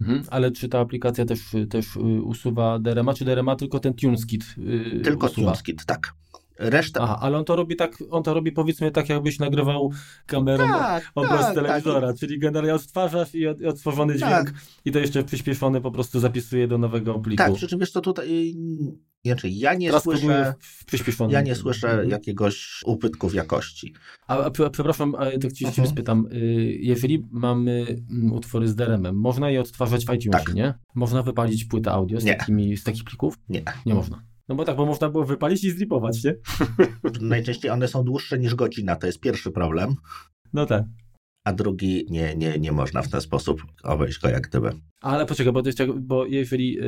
Mhm. Ale czy ta aplikacja też, też y, usuwa DRM-a, czy DRM-a tylko ten TuneSkit y, Tylko usuwa? TuneSkit, tak. Reszta... Aha, ale on to robi tak, on to robi powiedzmy tak, jakbyś nagrywał kamerą tak, obraz tak, telewizora, czyli generalnie odtwarzasz i od, odtworzony dźwięk Tak. i to jeszcze przyspieszony po prostu zapisuje do nowego pliku. Tak, przy czym wiesz co tutaj, znaczy ja nie Teraz słyszę, ja nie słyszę Mhm. jakiegoś ubytku w jakości. A, a, prze- przepraszam, a tak ci, Mhm. spytam, y, jeżeli mamy mm, utwory z DRM-em, można je odtwarzać w iTunesie, Tak. nie? Można wypalić płytę audio z, Nie. takimi, z takich plików? Nie. Nie można. No bo tak, bo można było wypalić i zlipować, nie? Najczęściej one są dłuższe niż godzina, to jest pierwszy problem. No tak. a drugi nie, nie, nie można w ten sposób obejść go jak gdyby. Ale poczekaj, bo, jeszcze, bo jeżeli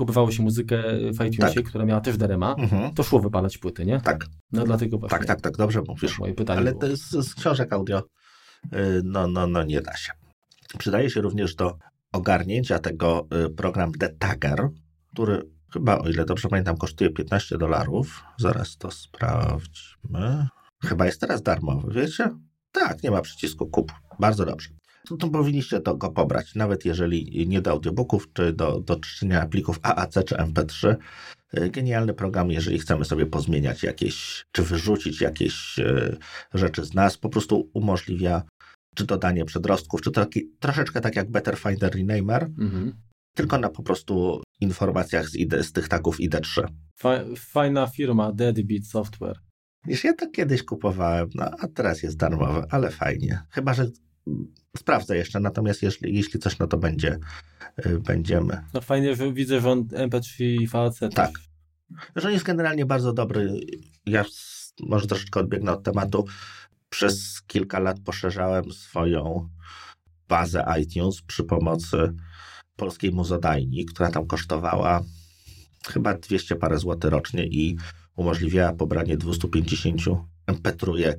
kupowało się muzykę w iTunesie, która miała też DRM-a, Mhm. to szło wypalać płyty, nie? Tak, No dlatego właśnie. tak, tak, tak, dobrze mówisz. Moje pytanie Ale było. to jest z książek audio, y, no, no, no nie da się. Przydaje się również do ogarnięcia tego y, program The Tagger, który chyba, o ile dobrze pamiętam, kosztuje 15 dolarów. Zaraz to sprawdźmy. Chyba jest teraz darmowy, wiecie? Tak, nie ma przycisku kup. Bardzo dobrze. No to powinniście to go pobrać, nawet jeżeli nie do audiobooków, czy do, do czyszczenia plików AAC czy MP3. Y, Genialny program, jeżeli chcemy sobie pozmieniać jakieś, czy wyrzucić jakieś y, rzeczy z nas, po prostu umożliwia czy dodanie przedrostków, czy to taki, troszeczkę tak jak Better Finder Renamer, Mhm. tylko na po prostu informacjach z, ID, z tych taków ID3. Fa- fajna firma, Deadbeat Software. Wiesz, ja to kiedyś kupowałem, no a teraz jest darmowe, ale fajnie. Chyba, że sprawdzę jeszcze, natomiast jeśli, jeśli coś, no to będzie, y, będziemy. No fajnie, że widzę, że on MP3 i też. Tak. Że on jest generalnie bardzo dobry. Ja może troszeczkę odbiegnę od tematu. Przez kilka lat poszerzałem swoją bazę iTunes przy pomocy polskiej muzodajni, która tam kosztowała chyba 200 parę złotych rocznie i umożliwiała pobranie 250 MP3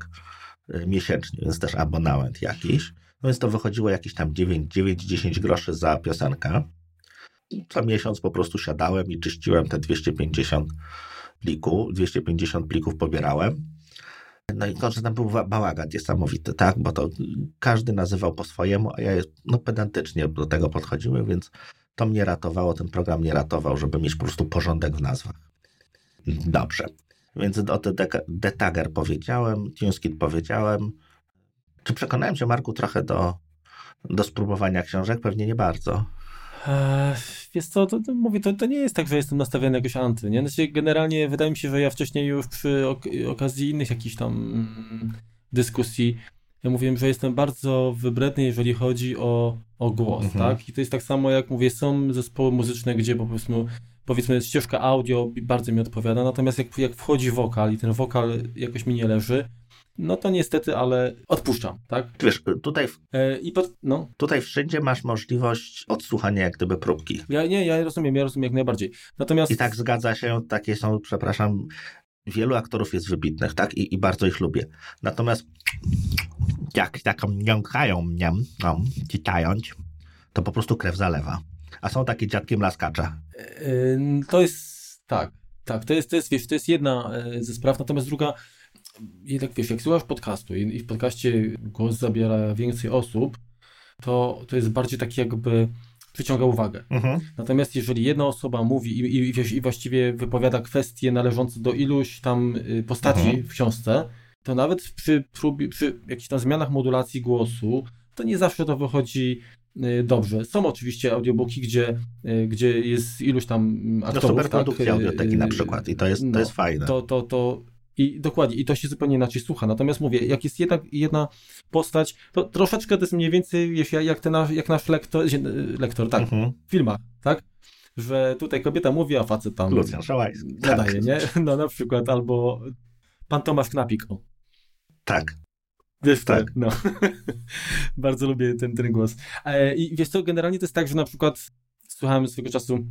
y, miesięcznie, więc też abonament jakiś. No więc to wychodziło jakieś tam 9-10 groszy za piosenkę co miesiąc po prostu siadałem i czyściłem te 250 plików, 250 plików pobierałem. No i to, że tam był bałagan niesamowity, tak, bo to każdy nazywał po swojemu, a ja no, pedantycznie do tego podchodziłem, więc to mnie ratowało, ten program mnie ratował, żeby mieć po prostu porządek w nazwach. Dobrze, więc o te deka- Detagger powiedziałem, TuneSkit powiedziałem. Czy przekonałem cię, Marku, trochę do, do spróbowania książek? Pewnie nie bardzo. Eee, wiesz co, to, to mówię, to, to nie jest tak, że jestem nastawiony jakoś anty, nie? Znaczy, generalnie wydaje mi się, że ja wcześniej już przy ok okazji innych jakichś tam mm, dyskusji ja mówiłem, że jestem bardzo wybredny, jeżeli chodzi o, o głos, Mhm. tak? I to jest tak samo, jak mówię, są zespoły muzyczne, gdzie po prostu powiedzmy ścieżka audio bardzo mi odpowiada, natomiast jak, jak wchodzi wokal i ten wokal jakoś mi nie leży, no to niestety, ale odpuszczam, tak? Wiesz, tutaj, E, I pod, no, tutaj wszędzie masz możliwość odsłuchania jak gdyby próbki. ja nie, ja rozumiem, ja rozumiem jak najbardziej. Natomiast I tak zgadza się, takie są, przepraszam, wielu aktorów jest wybitnych, tak? I, i bardzo ich lubię. Natomiast jak taką jąkają mnie, no, czytając, to po prostu krew zalewa. A są takie dziadkiem laskacza. Ym, To jest tak, tak, to jest, to jest, wiesz, to jest jedna e, ze spraw, natomiast druga, jednak wiesz, jak słuchasz podcastu i, i w podcaście głos zabiera więcej osób, to, to jest bardziej taki jakby przyciąga uwagę. Mhm. Natomiast jeżeli jedna osoba mówi i, i, wiesz, i właściwie wypowiada kwestie należące do iluś tam y, postaci Mhm. w książce, to nawet przy, próbie, przy jakichś tam zmianach modulacji głosu, to nie zawsze to wychodzi y, dobrze. Są oczywiście audiobooki, gdzie, y, gdzie jest iluś tam No aktorów. super tak, audioteki na przykład i to jest, to no, jest fajne. To, to, to i dokładnie, i to się zupełnie inaczej słucha. Natomiast mówię, jak jest jedna, jedna postać, to troszeczkę to jest mniej więcej wiesz, jak, ten nasz, jak nasz lektor, y, lektor, tak, Mhm. w filmach, tak? Że tutaj kobieta mówi, a facet tam Lucjan Szałański. nadaje, Tak. nie? No na przykład, albo pan Tomasz Knapik, o. Tak. Wiesz, Tak. tak. No. Bardzo lubię ten, ten głos. E, I wiesz co, generalnie to jest tak, że na przykład słuchałem swego czasu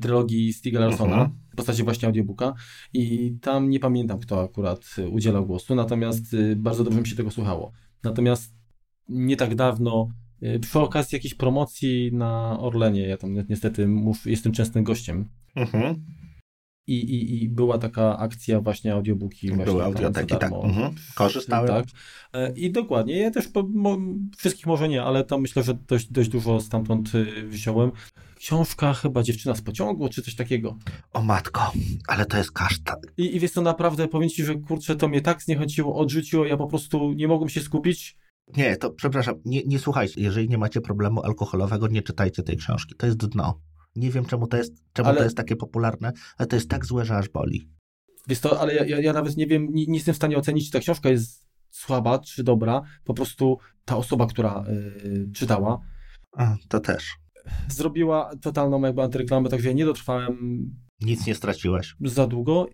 trylogii Stiga Larsona uh-huh. w postaci właśnie audiobooka i tam nie pamiętam, kto akurat udzielał głosu, natomiast y, bardzo dobrze mi się tego słuchało. Natomiast nie tak dawno przy okazji jakiejś promocji na Orlenie, ja tam niestety mów, jestem częstym gościem, uh-huh. I, i, I była taka akcja właśnie audiobooki. Były audioteki, tak. Mhm. Korzystałem. Tak. E, I dokładnie. Ja też mo, wszystkich może nie, ale tam myślę, że dość, dość dużo stamtąd y, wziąłem. Książka chyba Dziewczyna z pociągu, czy coś takiego. O matko, ale to jest kasztan. I, i wiesz co, naprawdę powiem ci, że kurczę, to mnie tak zniechęciło, odrzuciło, ja po prostu nie mogłem się skupić. Nie, to przepraszam, nie, nie słuchajcie, jeżeli nie macie problemu alkoholowego, nie czytajcie tej książki. To jest dno. Nie wiem, czemu to jest, czemu ale... to jest takie popularne, ale to jest tak złe, że aż boli. Wiesz to, ale ja, ja nawet nie wiem, nie, nie, jestem w stanie ocenić, czy ta książka jest słaba, czy dobra. Po prostu ta osoba, która yy, czytała. A, to też. Zrobiła totalną jakby antyreklamę, także ja nie dotrwałem. Nic nie straciłeś. Za długo.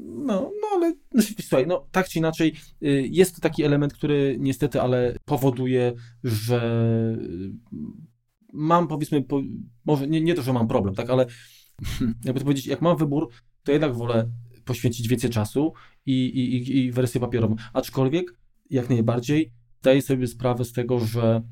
No, no ale no, słuchaj, no tak czy inaczej, y, jest to taki element, który niestety, ale powoduje, że mam powiedzmy, po, może nie, nie to, że mam problem, tak, ale jakby to powiedzieć, jak mam wybór, to jednak wolę poświęcić więcej czasu i, i, i wersję papierową. Aczkolwiek jak najbardziej zdaję sobie sprawę z tego, że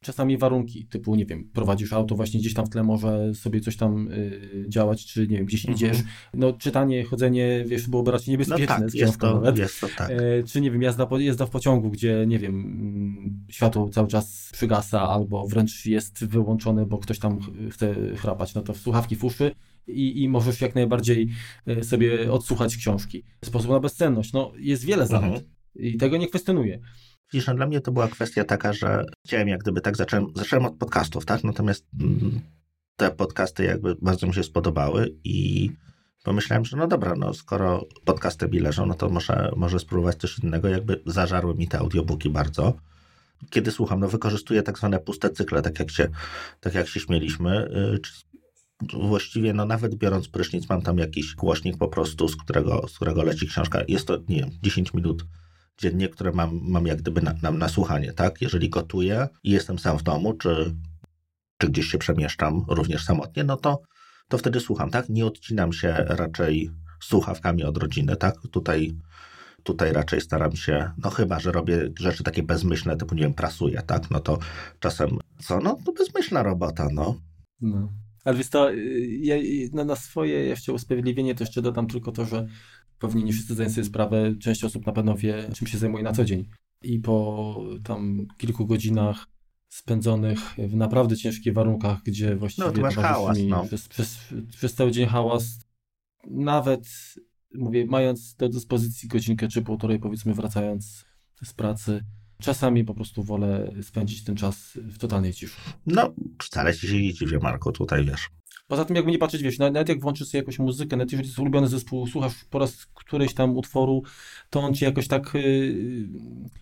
czasami warunki, typu, nie wiem, prowadzisz auto, właśnie gdzieś tam w tle może sobie coś tam y, działać, czy nie wiem, gdzieś mhm. idziesz. No, czytanie, chodzenie, wiesz, byłoby raczej niebezpieczne. No tak, jest to, nawet. jest to tak. E, czy nie wiem, jazda, po, jazda w pociągu, gdzie, nie wiem, mm, światło cały czas przygasa, albo wręcz jest wyłączone, bo ktoś tam chce chrapać, no to w słuchawki w uszy i, i możesz jak najbardziej e, sobie odsłuchać książki. Sposób na bezcenność, no, jest wiele zalet. Mhm. I tego nie kwestionuję. Widzisz, no dla mnie to była kwestia taka, że chciałem jak gdyby tak, zacząłem, zacząłem od podcastów, tak? Natomiast mm, te podcasty jakby bardzo mi się spodobały i pomyślałem, że no dobra, no skoro podcasty mi leżą, no to może, może spróbować coś innego. Jakby zażarły mi te audiobooki bardzo. Kiedy słucham, no wykorzystuję tak zwane puste cykle, tak jak się, tak jak się śmieliśmy. Y, właściwie, no nawet biorąc prysznic, mam tam jakiś głośnik po prostu, z którego, z którego leci książka. Jest to, nie wiem, 10 minut dziennie, które mam, mam jak gdyby na, na, na słuchanie, tak? Jeżeli gotuję i jestem sam w domu, czy, czy gdzieś się przemieszczam również samotnie, no to, to wtedy słucham, tak? Nie odcinam się raczej słuchawkami od rodziny, tak? Tutaj, tutaj raczej staram się, no chyba, że robię rzeczy takie bezmyślne, typu, nie wiem, prasuję, tak? No to czasem, co? No to bezmyślna robota, no. No. Ale wiesz to, y, ja, na, na swoje jeszcze usprawiedliwienie to jeszcze dodam tylko to, że pewnie nie wszyscy zdają sobie sprawę, część osób na pewno wie, czym się zajmuje na co dzień. I po tam kilku godzinach spędzonych w naprawdę ciężkich warunkach, gdzie właściwie no, hałas, no. przez, przez, przez cały dzień hałas, nawet mówię, mając do dyspozycji godzinkę czy półtorej, powiedzmy, wracając z pracy, czasami po prostu wolę spędzić ten czas w totalnej ciszy. No, wcale ci się nie dziwię, Marko, tutaj wiesz. Poza tym, jakby nie patrzeć, wiesz, nawet jak włączysz sobie jakąś muzykę, nawet jeżeli jest ulubiony zespół, słuchasz po raz któryś tam utworu, to on ci jakoś tak. Yy,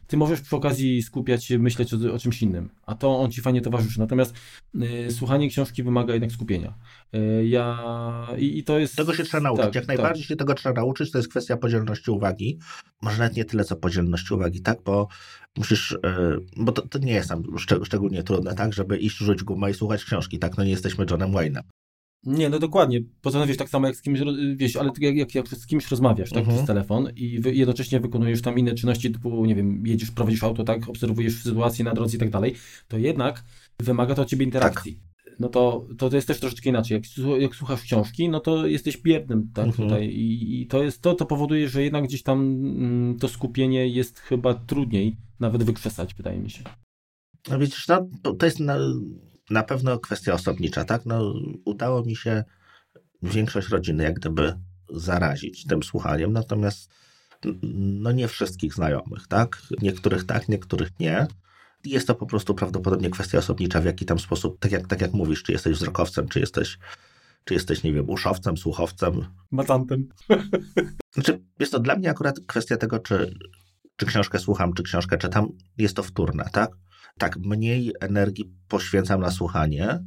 ty możesz przy okazji skupiać się, myśleć o, o, czymś innym, a to on ci fajnie towarzyszy. Natomiast yy, słuchanie książki wymaga jednak skupienia. Yy, ja. I, I, to jest. Tego się trzeba nauczyć. Tak, jak najbardziej tak. się tego trzeba nauczyć, to jest kwestia podzielności uwagi. Może nawet nie tyle co podzielności uwagi, tak? Bo musisz, y, bo to, to nie jest tam szczególnie trudne, tak, żeby iść, rzuć gumę i słuchać książki, tak, no nie jesteśmy Johnem Wayne'em. Nie, no dokładnie. Poza tym wiesz, tak samo jak z kimś, wiesz, ale jak, jak, jak z kimś rozmawiasz, tak, mhm. przez telefon i wy, jednocześnie wykonujesz tam inne czynności, typu, nie wiem, jedziesz, prowadzisz auto, tak, obserwujesz sytuację na drodze i tak dalej, to jednak wymaga to od ciebie interakcji. Tak. No to, to, to jest też troszeczkę inaczej. Jak, jak słuchasz książki, no to jesteś biernym, tak, mhm. tutaj I, i, to jest, to, to powoduje, że jednak gdzieś tam mm, to skupienie jest chyba trudniej nawet wykrzesać, wydaje mi się. No widzisz, no, to jest na, na pewno kwestia osobnicza, tak? No, udało mi się większość rodziny jak gdyby zarazić tym słuchaniem, natomiast no nie wszystkich znajomych, tak? Niektórych tak, niektórych nie. Jest to po prostu prawdopodobnie kwestia osobnicza, w jaki tam sposób, tak jak, tak jak mówisz, czy jesteś wzrokowcem, czy jesteś, czy jesteś, nie wiem, uszowcem, słuchowcem. Matantem. Znaczy, jest to dla mnie akurat kwestia tego, czy, czy książkę słucham, czy książkę czytam, jest to wtórne, tak? Tak, mniej energii poświęcam na słuchanie,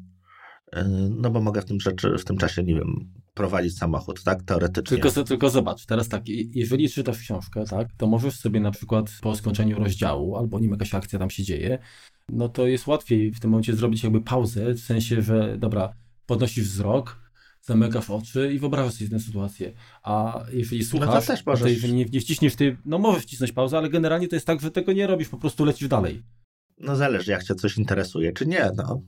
y, no bo mogę w tym, rzeczy, w tym czasie, nie wiem, prowadzić samochód, tak, teoretycznie. Tylko, tylko zobacz, teraz tak, jeżeli czytasz książkę, tak, to możesz sobie na przykład po skończeniu rozdziału, albo nim jakaś akcja tam się dzieje, no to jest łatwiej w tym momencie zrobić jakby pauzę, w sensie, że dobra, podnosisz wzrok, zamykasz oczy i wyobrażasz sobie tę sytuację. A jeżeli słuchasz, no to, też możesz... jeżeli nie, nie wciśniesz ty, no możesz wcisnąć pauzę, ale generalnie to jest tak, że tego nie robisz, po prostu lecisz dalej. No zależy, jak cię coś interesuje, czy nie, no.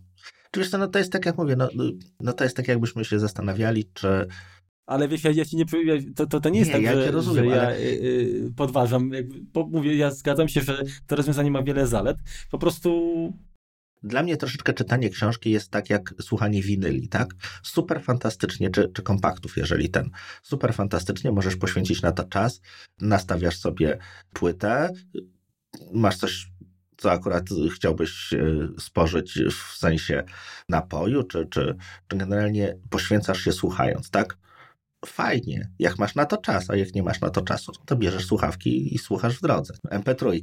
Oczywiście, no to jest tak, jak mówię, no, no to jest tak, jakbyśmy się zastanawiali, czy ale wiesz, ja, ja ci nie to, to, to nie jest nie, tak, ja że, rozumiem, że ale... ja y, y, podważam. Jakby, mówię, ja zgadzam się, że to rozwiązanie ma wiele zalet. Po prostu dla mnie troszeczkę czytanie książki jest tak jak słuchanie winyli, tak? Super fantastycznie, czy, czy kompaktów, jeżeli ten. Super fantastycznie, możesz poświęcić na to czas, nastawiasz sobie płytę, masz coś, co akurat chciałbyś e, spożyć w sensie napoju, czy, czy, czy generalnie poświęcasz się słuchając, tak? Fajnie, jak masz na to czas, a jak nie masz na to czasu, to bierzesz słuchawki i słuchasz w drodze. MP3.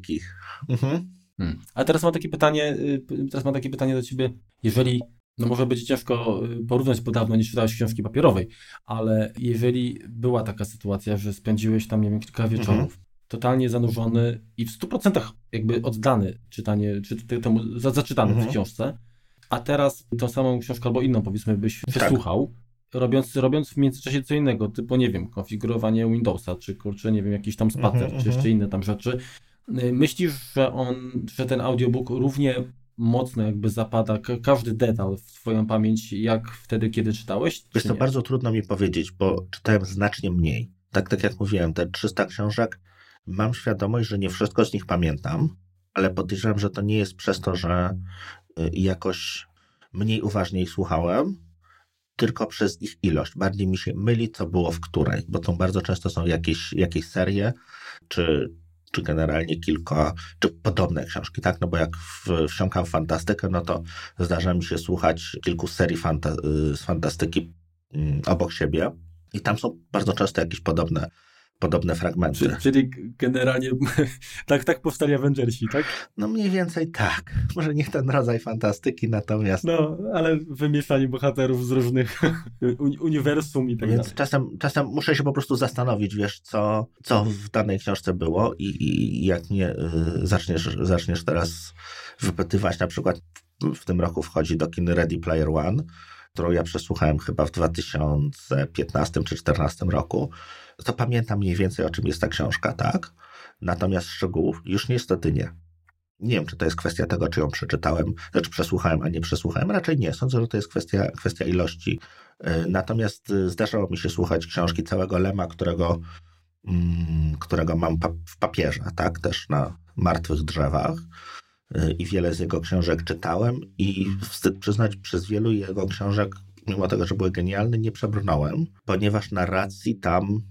Mhm. Hmm. A teraz mam takie pytanie, y, teraz mam takie pytanie do ciebie, jeżeli, no może być ciężko y, porównać, bo dawno nie czytałeś książki papierowej, ale jeżeli była taka sytuacja, że spędziłeś tam, nie wiem, kilka wieczorów, mhm. Totalnie zanurzony i w 100% jakby oddany czytanie, czy temu zaczytany mhm. w książce, a teraz tą samą książkę albo inną, powiedzmy, byś tak. przesłuchał, robiąc, robiąc w międzyczasie co innego, typu, nie wiem, konfigurowanie Windowsa, czy kurczę, nie wiem, jakiś tam spacer, mhm, czy jeszcze mhm. inne tam rzeczy, Y, myślisz, że on, że ten audiobook równie mocno jakby zapada każdy detal w twoją pamięć, jak wtedy, kiedy czytałeś? Jest to bardzo trudno mi powiedzieć, bo czytałem znacznie mniej. Tak, tak jak mówiłem, te 300 książek, mam świadomość, że nie wszystko z nich pamiętam, ale podejrzewam, że to nie jest przez to, że y, jakoś mniej uważniej słuchałem, tylko przez ich ilość. Bardziej mi się myli, co było w której, bo to bardzo często są jakieś, jakieś serie, czy, czy generalnie kilka, czy podobne książki, tak? No bo jak wsiąkam w fantastykę, no to zdarza mi się słuchać kilku serii fanta z fantastyki mm, obok siebie i tam są bardzo często jakieś podobne podobne fragmenty. Czyli, czyli generalnie tak, tak powstali Avengersi, tak? No mniej więcej tak. Może nie ten rodzaj fantastyki, natomiast... No, ale wymieszanie bohaterów z różnych uniwersum i tak Więc dalej. Czasem, czasem muszę się po prostu zastanowić, wiesz, co, co w danej książce było i, i jak nie y, zaczniesz, zaczniesz teraz wypytywać, na przykład w tym roku wchodzi do kin Ready Player One, którą ja przesłuchałem chyba w 2015 czy 2014 roku, to pamiętam mniej więcej o czym jest ta książka, tak? Natomiast szczegółów już niestety nie. Nie wiem, czy to jest kwestia tego, czy ją przeczytałem, znaczy przesłuchałem, a nie przesłuchałem. Raczej nie. Sądzę, że to jest kwestia, kwestia ilości. Y, natomiast y, zdarzało mi się słuchać książki całego Lema, którego, mm, którego mam w papierze, tak? Też na martwych drzewach. Y, I wiele z jego książek czytałem i wstyd przyznać, przez wielu jego książek, mimo tego, że były genialne, nie przebrnąłem, ponieważ narracji tam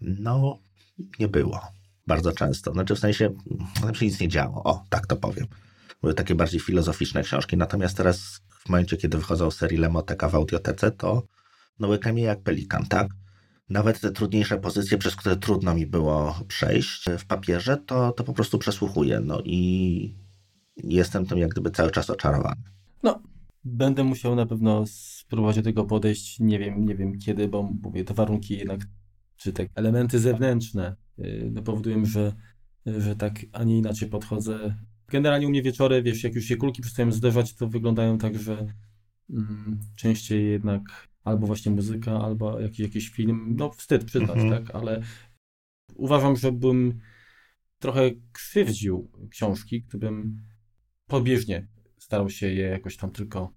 no, nie było. Bardzo często. Znaczy w sensie, tam się nic nie działo. O, tak to powiem. Były takie bardziej filozoficzne książki. Natomiast teraz, w momencie, kiedy wychodzą serii Lemoteka w audiotece, to no łykam je jak pelikan, tak? Nawet te trudniejsze pozycje, przez które trudno mi było przejść w papierze, to, to po prostu przesłuchuję. No i jestem tym jak gdyby cały czas oczarowany. No, będę musiał na pewno spróbować do tego podejść, nie wiem, nie wiem kiedy, bo mówię, te warunki jednak, czy te elementy zewnętrzne yy, no powodują, że, że tak, a nie inaczej podchodzę. Generalnie u mnie wieczory, wiesz, jak już się kulki przestają zderzać, to wyglądają tak, że mm, częściej jednak albo właśnie muzyka, albo jakiś, jakiś film, no wstyd przyznać, mhm. tak, ale uważam, że bym trochę krzywdził książki, gdybym pobieżnie starał się je jakoś tam tylko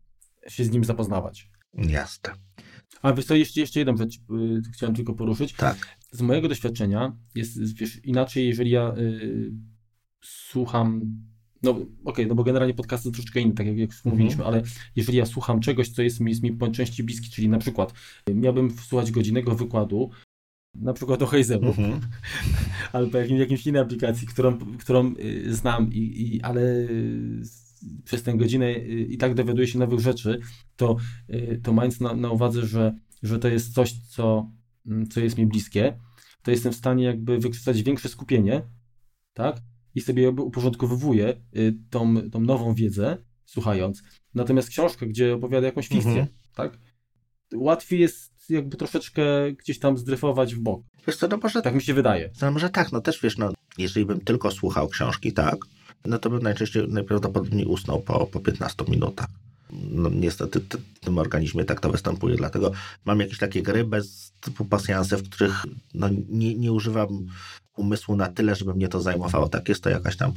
się z nim zapoznawać. Jasne. A wiesz co, jeszcze, jeszcze jedną rzecz yy, chciałem tylko poruszyć. Tak. Z mojego doświadczenia jest wiesz, inaczej, jeżeli ja yy, słucham no okej, okay, no bo generalnie podcasty to troszeczkę inne, tak jak, jak mhm. mówiliśmy, ale jeżeli ja słucham czegoś, co jest mi, jest mi po części bliskie, czyli na przykład y, miałbym słuchać godzinnego wykładu, na przykład o Hazelu, mhm. albo jakimś, jakimś innej aplikacji, którą, którą y, znam, i, i, ale przez tę godzinę y, i tak dowiaduje się nowych rzeczy, to, y, to mając na, na uwadze, że, że to jest coś, co, mm, co jest mi bliskie, to jestem w stanie jakby wykorzystać większe skupienie, tak? I sobie jakby uporządkowywuję y, tą, tą nową wiedzę, słuchając. Natomiast książkę, gdzie opowiada jakąś fikcję, mhm. tak? Łatwiej jest jakby troszeczkę gdzieś tam zdryfować w bok. Wiesz co, no może... Tak mi się wydaje. No może tak, no też wiesz, no jeżeli bym tylko słuchał książki, tak, no to bym najczęściej, najprawdopodobniej usnął po, po 15 minutach. no, niestety w tym organizmie tak to występuje, dlatego mam jakieś takie gry bez typu pasjanse, w których no, nie, nie używam umysłu na tyle, żeby mnie to zajmowało. Tak, jest to jakaś tam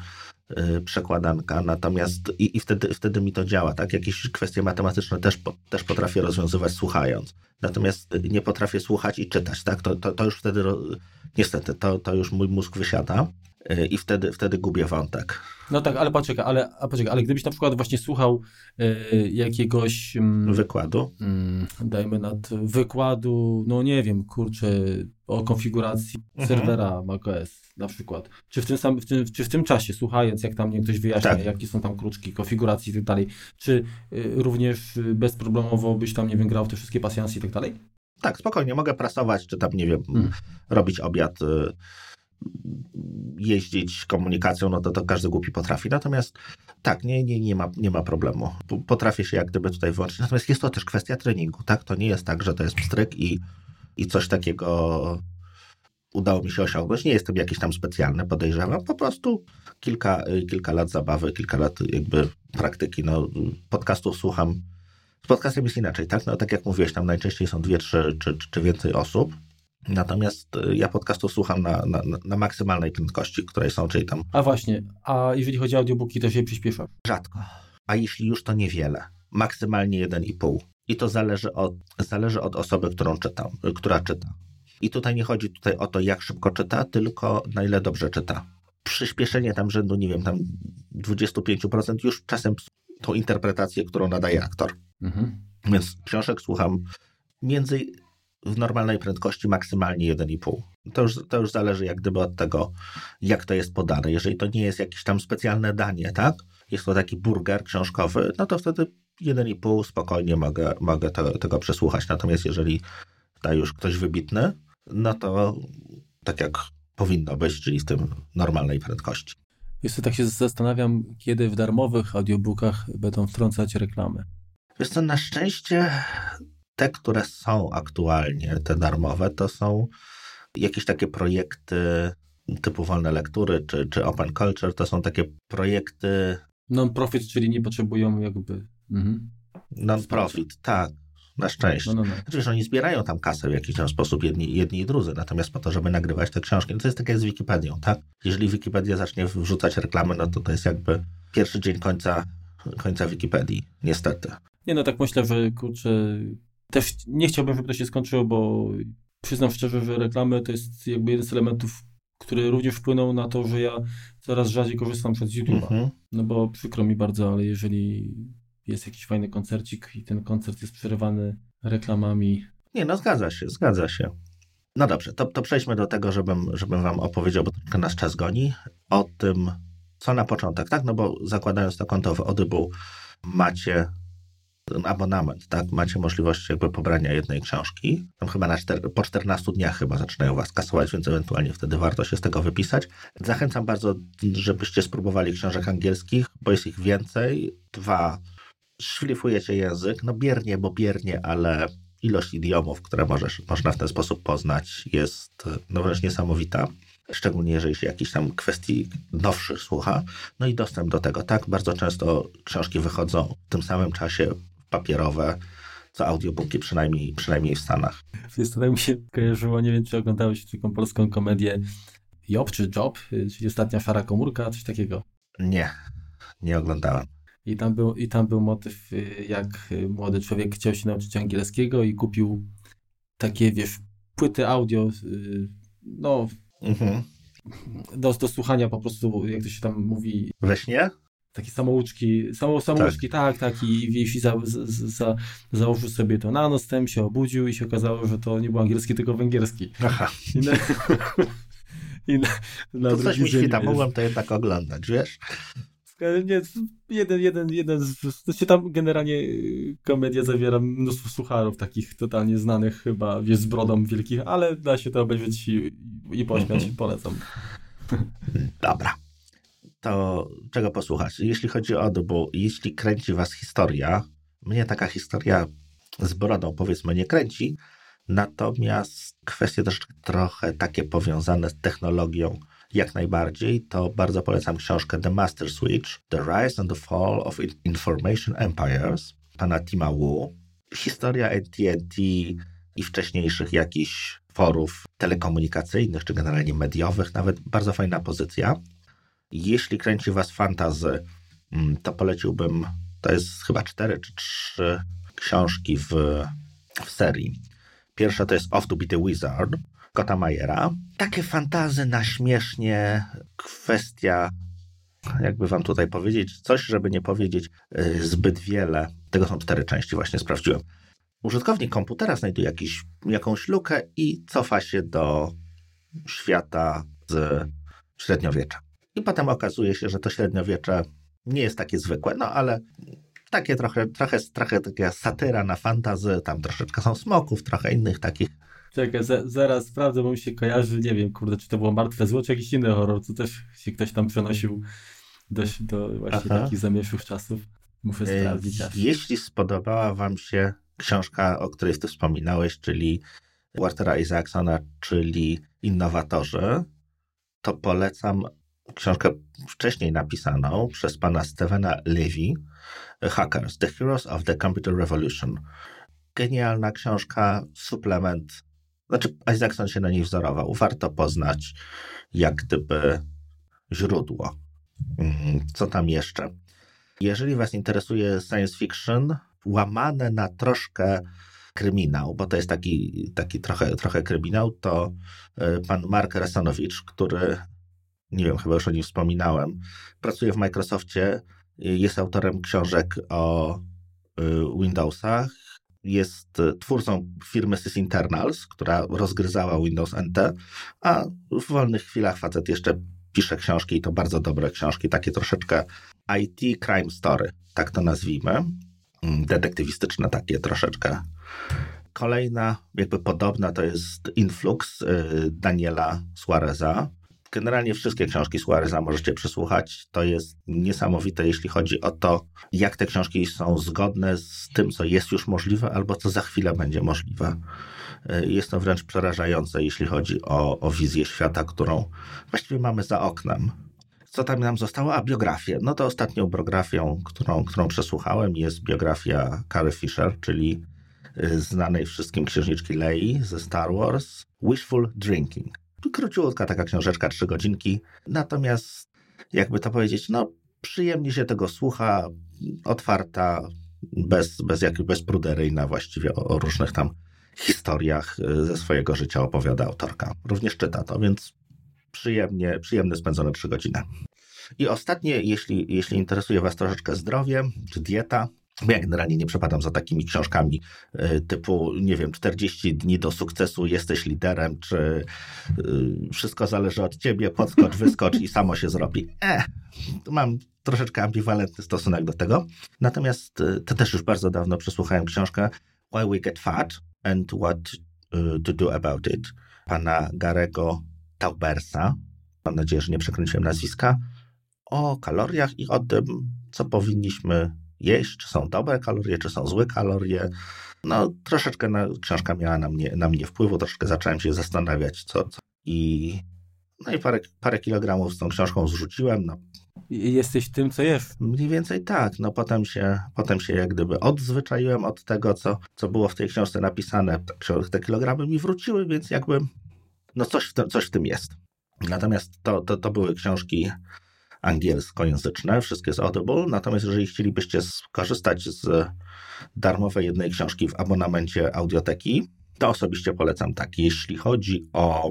y, przekładanka, natomiast i, i wtedy, wtedy mi to działa, tak? Jakieś kwestie matematyczne też, po, też potrafię rozwiązywać słuchając. Natomiast nie potrafię słuchać i czytać, tak? To, to, to już wtedy, niestety, to, to już mój mózg wysiada. Y, i wtedy, wtedy gubię wątek. No tak, ale poczekaj, ale, a poczekaj, ale gdybyś na przykład właśnie słuchał y, jakiegoś... Mm, wykładu? Y, dajmy nad wykładu, no nie wiem, kurczę, o konfiguracji mhm. serwera macOS na przykład. Czy w tym, samym, w tym, czy w tym czasie, słuchając, jak tam mnie ktoś wyjaśnia, tak. jakie są tam kruczki, konfiguracji i tak dalej, czy y, również bezproblemowo byś tam, nie wiem, grał w te wszystkie pasjansy i tak dalej? Tak, spokojnie, mogę prasować, czy tam, nie wiem, hmm. robić obiad y, jeździć komunikacją, no to, to każdy głupi potrafi. Natomiast tak, nie, nie, nie, ma, nie ma problemu. Potrafię się jak gdyby tutaj włączyć. Natomiast jest to też kwestia treningu, tak? To nie jest tak, że to jest pstryk i, i coś takiego udało mi się osiągnąć. Nie jestem jakiś tam specjalny, podejrzewam. Po prostu kilka, kilka lat zabawy, kilka lat jakby praktyki. No, podcastów słucham. Z podcastem jest inaczej, tak? No, tak jak mówiłeś, tam najczęściej są dwie, trzy czy, czy więcej osób. Natomiast y, ja podcastu słucham na, na, na, maksymalnej prędkości, której są, czyli tam. A właśnie, a jeżeli chodzi o audiobooki, to się przyspiesza? Rzadko. A jeśli już, to niewiele. Maksymalnie 1,5. I to zależy od, zależy od osoby, którą czytam, y, która czyta. I tutaj nie chodzi tutaj o to, jak szybko czyta, tylko na ile dobrze czyta. Przyspieszenie tam rzędu, nie wiem, tam 25% już czasem tą interpretację, którą nadaje aktor. Mhm. Więc książek słucham między w normalnej prędkości maksymalnie 1,5. To już, to już zależy jak gdyby od tego, jak to jest podane. Jeżeli to nie jest jakieś tam specjalne danie, tak? Jest to taki burger książkowy, no to wtedy 1,5 spokojnie mogę, mogę to, tego przesłuchać. Natomiast jeżeli da już ktoś wybitny, no to tak jak powinno być, czyli w tym normalnej prędkości. Jeszcze tak się zastanawiam, kiedy w darmowych audiobookach będą wtrącać reklamy. Wiesz co, na szczęście te, które są aktualnie, te darmowe, to są jakieś takie projekty typu wolne lektury czy, czy open culture, to są takie projekty... Non-profit, czyli nie potrzebują jakby... Mhm. Non-profit, tak. Na szczęście. No, no, no. Znaczy, że oni zbierają tam kasę w jakiś tam sposób, jedni, jedni i drudzy, natomiast po to, żeby nagrywać te książki. No to jest tak jak z Wikipedią, tak? Jeżeli Wikipedia zacznie wrzucać reklamy, no to to jest jakby pierwszy dzień końca, końca Wikipedii, niestety. Nie no, tak myślę, że kurczę, też nie chciałbym, żeby to się skończyło, bo przyznam szczerze, że reklamy to jest jakby jeden z elementów, które również wpłyną na to, że ja coraz rzadziej korzystam z YouTube'a. Mhm. No bo przykro mi bardzo, ale jeżeli jest jakiś fajny koncercik i ten koncert jest przerywany reklamami. Nie, no zgadza się, zgadza się. No dobrze, to, to przejdźmy do tego, żebym, żebym wam opowiedział, bo troszkę nas czas goni, o tym, co na początek, tak? No bo zakładając to konto w Audible macie abonament, tak? Macie możliwość jakby pobrania jednej książki. Tam chyba na czter, po 14 dniach chyba zaczynają was kasować, więc ewentualnie wtedy warto się z tego wypisać. Zachęcam bardzo, żebyście spróbowali książek angielskich, bo jest ich więcej. Dwa, szlifujecie język, no biernie, bo biernie, ale ilość idiomów, które możesz, można w ten sposób poznać jest no wręcz niesamowita szczególnie jeżeli się jakichś tam kwestii nowszych słucha. No i dostęp do tego, tak? Bardzo często książki wychodzą w tym samym czasie papierowe, co audiobooki, przynajmniej, przynajmniej w Stanach. Jest to tak mi się kojarzyło, nie wiem, czy oglądałeś taką polską komedię Job czy Job, czyli ostatnia szara komórka, coś takiego. Nie, nie oglądałem. I tam był, i tam był motyw, jak młody człowiek chciał się nauczyć angielskiego i kupił takie, wiesz, płyty audio, no, mhm. do, do słuchania po prostu, jak to się tam mówi. We śnie? Takie samouczki, samo, samouczki, tak, tak, tak i Wieś za, za, założył sobie to na noc, tem się obudził i się okazało, że to nie był angielski, tylko węgierski. Aha. I na, i na, na to coś mi świta, mogłem to jednak oglądać, wiesz? Nie, jeden, jeden, jeden z, to się tam generalnie y, komedia zawiera mnóstwo sucharów takich totalnie znanych chyba, wiesz, z brodą wielkich, ale da się to obejrzeć i, i pośmiać, -hmm. polecam. Dobra to czego posłuchać? Jeśli chodzi o bo jeśli kręci was historia, mnie taka historia z brodą powiedzmy nie kręci, natomiast kwestie też trochę takie powiązane z technologią jak najbardziej, to bardzo polecam książkę The Master Switch, The Rise and the Fall of Information Empires. pana Tima Wu. Historia AT&T i wcześniejszych jakichś forów telekomunikacyjnych, czy generalnie mediowych, nawet bardzo fajna pozycja. Jeśli kręci was fantazy, mm, to poleciłbym, to jest chyba cztery czy trzy książki w, w serii. Pierwsza to jest Off to be the Wizard, Kota Majera. Takie fantazy na śmiesznie, kwestia, jakby wam tutaj powiedzieć, coś, żeby nie powiedzieć yy, zbyt wiele. Tego są cztery części, właśnie sprawdziłem. Użytkownik komputera znajduje jakiś, jakąś lukę i cofa się do świata z średniowiecza. I potem okazuje się, że to średniowiecze nie jest takie zwykłe, no ale takie trochę, trochę, trochę taka satyra na fantazy, tam troszeczkę są smoków, trochę innych takich. Czekaj, zaraz sprawdzę, bo mi się kojarzy, nie wiem, kurde, czy to było Martwe Zło, czy jakiś inny horror, co też się ktoś tam przenosił do, do właśnie Aha. takich zamieszłych czasów. Muszę e, sprawdzić. Jeśli spodobała wam się książka, o której ty wspominałeś, czyli Waltera Isaacsona, czyli Innowatorzy, to polecam książkę wcześniej napisaną przez pana Stevena Levy, Hackers, The Heroes of the Computer Revolution. Genialna książka, suplement. Znaczy, Isaacson się na niej wzorował. Warto poznać, jak gdyby, źródło. Mhm. Co tam jeszcze? Jeżeli Was interesuje science fiction, łamane na troszkę kryminał, bo to jest taki, taki trochę, trochę kryminał, to e, pan Mark Resanowicz, który, nie wiem, chyba już o nim wspominałem, pracuje w Microsoftie, jest autorem książek o e, Windowsach, jest twórcą firmy SysInternals, która rozgryzała Windows NT, a w wolnych chwilach facet jeszcze pisze książki i to bardzo dobre książki, takie troszeczkę IT crime story, tak to nazwijmy. Mm, detektywistyczne takie troszeczkę. Kolejna, jakby podobna, to jest Influx y, Daniela Suareza. Generalnie wszystkie książki Suareza możecie przesłuchać. To jest niesamowite, jeśli chodzi o to, jak te książki są zgodne z tym, co jest już możliwe, albo co za chwilę będzie możliwe. Y, jest to wręcz przerażające, jeśli chodzi o, o wizję świata, którą właściwie mamy za oknem. Co tam nam zostało? A biografię. No to ostatnią biografią, którą, którą przesłuchałem, jest biografia Carrie Fisher, czyli y, znanej wszystkim księżniczki Lei ze Star Wars, Wishful Drinking. Króciutka taka książeczka, trzy godzinki. Natomiast, jakby to powiedzieć, no przyjemnie się tego słucha, otwarta, bez, bez, jak, bezpruderyjna właściwie o, o różnych tam historiach y, ze swojego życia opowiada autorka. Również czyta to, więc przyjemnie, przyjemne spędzone trzy godziny. I ostatnie, jeśli, jeśli interesuje Was troszeczkę zdrowie czy dieta, ja generalnie nie przepadam za takimi książkami y, typu, nie wiem, 40 dni do sukcesu, jesteś liderem, czy y, wszystko zależy od ciebie, podskocz, wyskocz i samo się zrobi. E, mam troszeczkę ambiwalentny stosunek do tego. Natomiast y, to też już bardzo dawno przesłuchałem książkę Why We Get Fat and What to Do About It pana Garego Taubersa, mam nadzieję, że nie przekręciłem nazwiska, o kaloriach i o tym, co powinniśmy jeść, czy są dobre kalorie, czy są złe kalorie. No, troszeczkę na, książka miała na mnie, na mnie wpływu, troszeczkę zacząłem się zastanawiać, co. co. I, no i parę, parę kilogramów z tą książką zrzuciłem. No. I jesteś tym, co jest. Mniej więcej tak. No potem się, potem się jak gdyby odzwyczaiłem od tego, co, co było w tej książce napisane. Te kilogramy mi wróciły, więc jakby no coś w tym, coś w tym jest. Natomiast to, to, to były książki angielskojęzyczne, wszystkie z Audible. Natomiast jeżeli chcielibyście skorzystać z darmowej jednej książki w abonamencie audioteki, to osobiście polecam tak. Jeśli chodzi o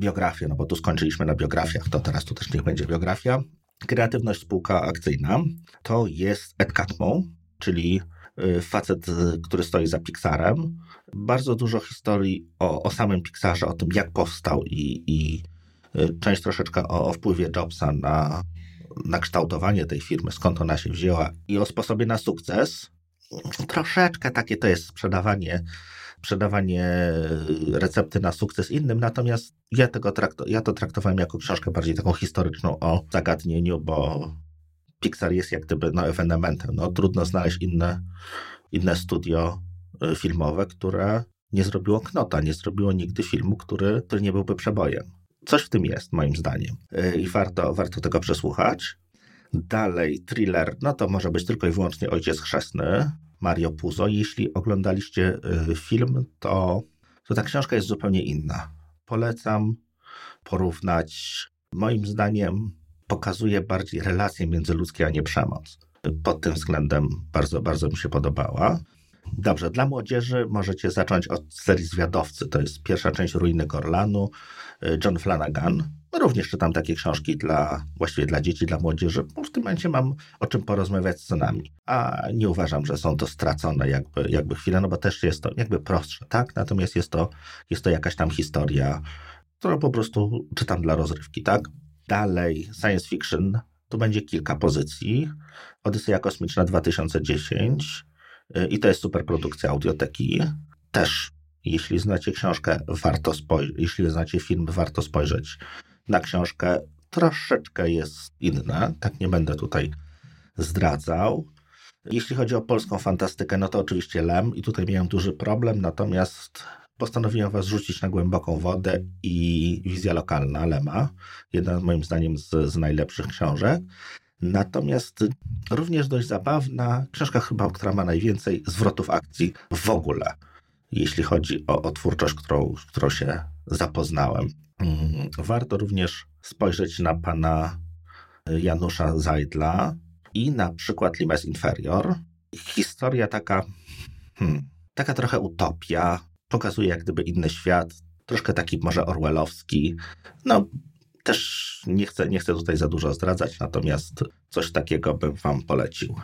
biografię, no bo tu skończyliśmy na biografiach, to teraz tu też niech będzie biografia. Kreatywność spółka akcyjna to jest Ed Catmull, czyli y, facet, który stoi za Pixarem. Bardzo dużo historii o, o samym Pixarze, o tym jak powstał i, i y, część troszeczkę o, o wpływie Jobsa na, na kształtowanie tej firmy, skąd ona się wzięła i o sposobie na sukces. Troszeczkę takie to jest sprzedawanie, sprzedawanie recepty na sukces innym, natomiast ja, tego ja to traktowałem jako książkę bardziej taką historyczną o zagadnieniu, bo Pixar jest jak gdyby no, ewenementem. No, trudno znaleźć inne, inne studio y, filmowe, które nie zrobiło knota, nie zrobiło nigdy filmu, który, który nie byłby przebojem. Coś w tym jest, moim zdaniem. Y, I warto, warto tego przesłuchać. Dalej, thriller, no to może być tylko i wyłącznie Ojciec Chrzestny. Mario Puzo. Jeśli oglądaliście y, film, to, to ta książka jest zupełnie inna. Polecam porównać. Moim zdaniem pokazuje bardziej relacje międzyludzkie, a nie przemoc. Pod tym względem bardzo, bardzo mi się podobała. Dobrze, dla młodzieży możecie zacząć od serii Zwiadowcy. To jest pierwsza część Ruiny Gorlanu, y, John Flanagan. Również czytam takie książki dla, właściwie dla dzieci, dla młodzieży, bo w tym momencie mam o czym porozmawiać z synami. A nie uważam, że są to stracone jakby, jakby chwile, no bo też jest to jakby prostsze, tak? Natomiast jest to, jest to jakaś tam historia, którą po prostu czytam dla rozrywki, tak? Dalej, science fiction, tu będzie kilka pozycji. Odyseja Kosmiczna 2010 y, i to jest super produkcja audioteki. Też, jeśli znacie książkę, warto spojrzeć, jeśli znacie film, warto spojrzeć na książkę. Troszeczkę jest inna, tak nie będę tutaj zdradzał. Jeśli chodzi o polską fantastykę, no to oczywiście Lem i tutaj miałem duży problem, natomiast postanowiłem was rzucić na głęboką wodę i wizja lokalna Lema, jedna moim zdaniem z, z najlepszych książek. Natomiast również dość zabawna książka chyba, która ma najwięcej zwrotów akcji w ogóle, jeśli chodzi o, o twórczość, którą, którą się zapoznałem. Mm, warto również spojrzeć na pana Janusza Zajdla i na przykład Limes Inferior. Historia taka, hmm, taka trochę utopia, pokazuje jak gdyby inny świat, troszkę taki może orwellowski. No, też nie chcę, nie chcę tutaj za dużo zdradzać, natomiast coś takiego bym wam polecił.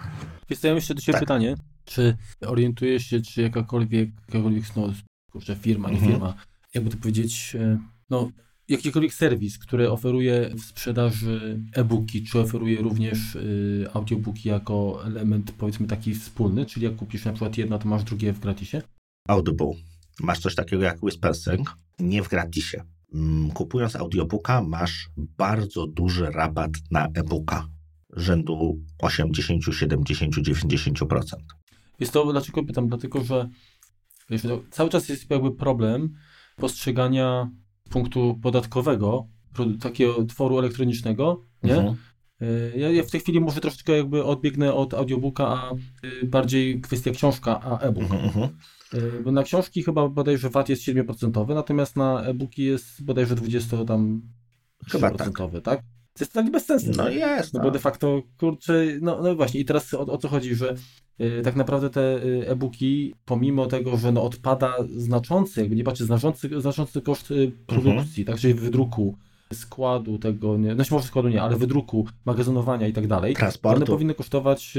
Wystawiam jeszcze do Ciebie tak. pytanie, czy orientujesz się, czy jakakolwiek, jakakolwiek no, kurczę, firma, nie mhm. firma, jakby to powiedzieć, e, no, jakikolwiek serwis, który oferuje w sprzedaży e-booki, czy oferuje również y, audiobooki jako element, powiedzmy, taki wspólny, czyli jak kupisz na przykład jedno, to masz drugie w gratisie? Audible. Masz coś takiego jak Whispersing, nie w gratisie. Mm, kupując audiobooka masz bardzo duży rabat na e-booka rzędu 80, 70, 90%. Jest to, dlaczego pytam? Dlatego, że wiesz, cały czas jest jakby problem postrzegania punktu podatkowego takiego tworu elektronicznego, nie? Mhm. Y, ja, ja, w tej chwili może troszeczkę jakby odbiegnę od audiobooka, a y, bardziej kwestia książka, a e-book. Mhm, mhm. Bo na książki chyba bodajże VAT jest 7%, natomiast na e-booki jest bodajże 20 tam chyba tak. tak? To jest tak bez sensu. No jest. No, no bo de facto, kurczę, no, no właśnie i teraz o, o co chodzi, że y, tak naprawdę te y, e-booki, pomimo tego, że no odpada znaczący, jakby nie patrzeć, znaczący, znaczący koszt produkcji, mhm. tak, czyli wydruku, składu tego, nie, no może składu nie, ale wydruku, magazynowania i tak dalej. Transportu. One powinny kosztować,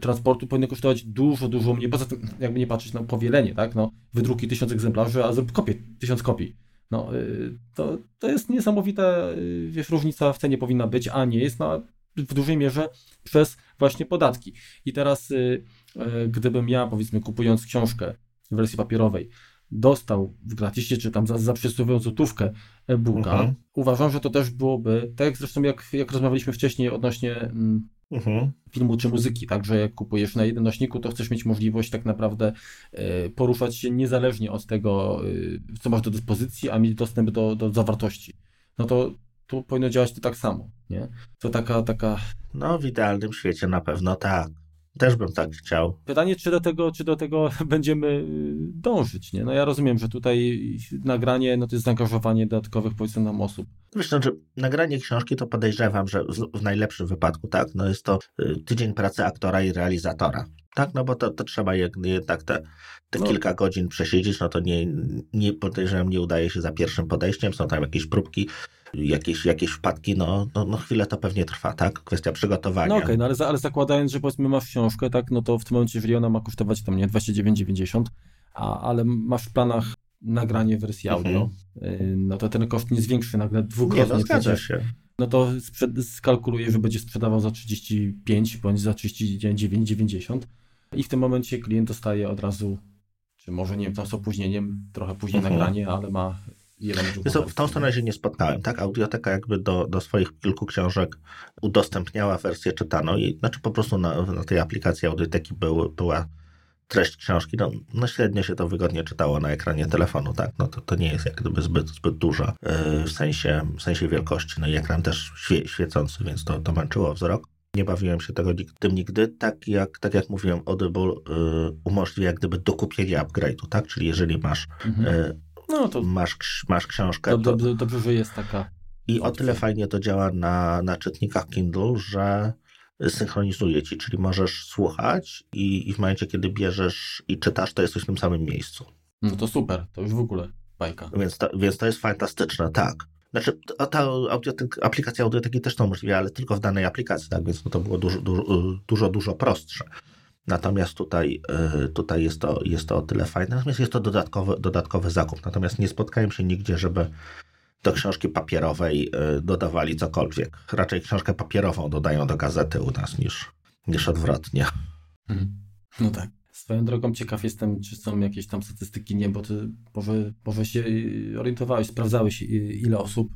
transportu powinny kosztować dużo, dużo mniej, poza tym jakby nie patrzeć, no powielenie, tak, no wydruki tysiąc egzemplarzy, a zrób kopię, tysiąc kopii. No, y, to, to jest niesamowita, y, wiesz, różnica w cenie powinna być, a nie jest na, w dużej mierze przez właśnie podatki. I teraz, y, gdybym ja, powiedzmy, kupując książkę w wersji papierowej, dostał w gratisie, czy tam za, za przysłowiową złotówkę e-booka, mhm. uważam, że to też byłoby, tak jak zresztą jak, jak rozmawialiśmy wcześniej odnośnie mm, mhm. filmu czy muzyki, także jak kupujesz na jednym nośniku, to chcesz mieć możliwość tak naprawdę y, poruszać się niezależnie od tego, y, co masz do dyspozycji, a mieć dostęp do, do zawartości. No to tu powinno działać to tak samo, nie? To taka, taka... No w idealnym świecie na pewno tak. Też bym tak chciał. Pytanie, czy do tego, czy do tego będziemy y, dążyć, nie? No ja rozumiem, że tutaj nagranie, no to jest zaangażowanie dodatkowych, powiedzmy nam osób. Wiesz, no, że nagranie książki to podejrzewam, że w, w, najlepszym wypadku, tak, no jest to y, tydzień pracy aktora i realizatora. Tak, no bo to, to trzeba jednak te, te no. kilka godzin przesiedzieć, no to nie, nie podejrzewam, nie udaje się za pierwszym podejściem, są tam jakieś próbki, jakieś, jakieś wpadki, no, no, no chwilę to pewnie trwa, tak? Kwestia przygotowania. No okej, okay, no ale, ale zakładając, że powiedzmy masz książkę, tak, no to w tym momencie, jeżeli ona ma kosztować tam, nie, 29,90, a, ale masz w planach nagranie wersji audio, mhm. no to ten koszt nie zwiększy nagle dwukrotnie. Nie, no przecież. się. No to skalkuluje, że będzie sprzedawał za 35 bądź za 39,90 i w tym momencie klient dostaje od razu, czy może nie wiem, tam z opóźnieniem, trochę później mhm. nagranie, ale ma w tą stronę się nie spotkałem, tak? Audioteka jakby do, do swoich kilku książek udostępniała wersję czytaną i znaczy po prostu na, na tej aplikacji Audioteki był, była treść książki, no, no średnio się to wygodnie czytało na ekranie telefonu, tak? No to, to nie jest jak gdyby zbyt, zbyt dużo yy, w sensie, w sensie wielkości, no i ekran też świe, świecący, więc to, to męczyło wzrok. Nie bawiłem się tego, tym nigdy. Tak jak, tak jak mówiłem, Audible y, umożliwia jak gdyby dokupienie upgrade'u, tak? Czyli jeżeli masz, mhm. y, no to masz, masz książkę. To, dobrze, dobrze, że jest taka. I o tyle fajnie to działa na, na czytnikach Kindle, że synchronizuje ci, czyli możesz słuchać i, i w momencie, kiedy bierzesz i czytasz, to jesteś w tym samym miejscu. No to super, to już w ogóle bajka. Więc to, więc to jest fantastyczne, tak. Znaczy, ta audiotek, aplikacja audioteki też to umożliwia, ale tylko w danej aplikacji, tak, więc no to było dużo, dużo, dużo, dużo prostsze. Natomiast tutaj, y, tutaj jest, to, jest to o tyle fajne. Natomiast jest to dodatkowy, dodatkowy zakup. Natomiast nie spotkałem się nigdzie, żeby do książki papierowej y, dodawali cokolwiek. Raczej książkę papierową dodają do gazety u nas niż, niż odwrotnie. Mhm. No tak. Swoją drogą ciekaw jestem, czy są jakieś tam statystyki, nie, bo ty może, się orientowałeś, sprawdzałeś ile osób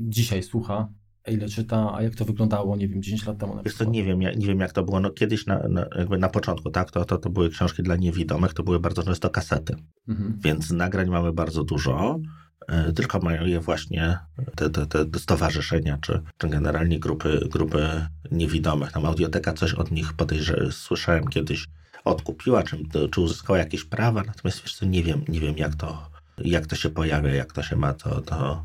dzisiaj słucha, ile czyta, a jak to wyglądało, nie wiem, 10 lat temu na przykład. nie wiem, nie wiem jak to było, no kiedyś na, na, jakby na początku, tak, to, to, to były książki dla niewidomych, to były bardzo często kasety, mhm. więc nagrań mamy bardzo dużo, e, tylko mają je właśnie te, te, te stowarzyszenia, czy, czy generalnie grupy, grupy niewidomych. Tam audioteka coś od nich podejrzewam, słyszałem kiedyś, odkupiła, czy, czy uzyskała jakieś prawa, natomiast wiesz co, nie wiem, nie wiem jak to, jak to się pojawia, jak to się ma, to, to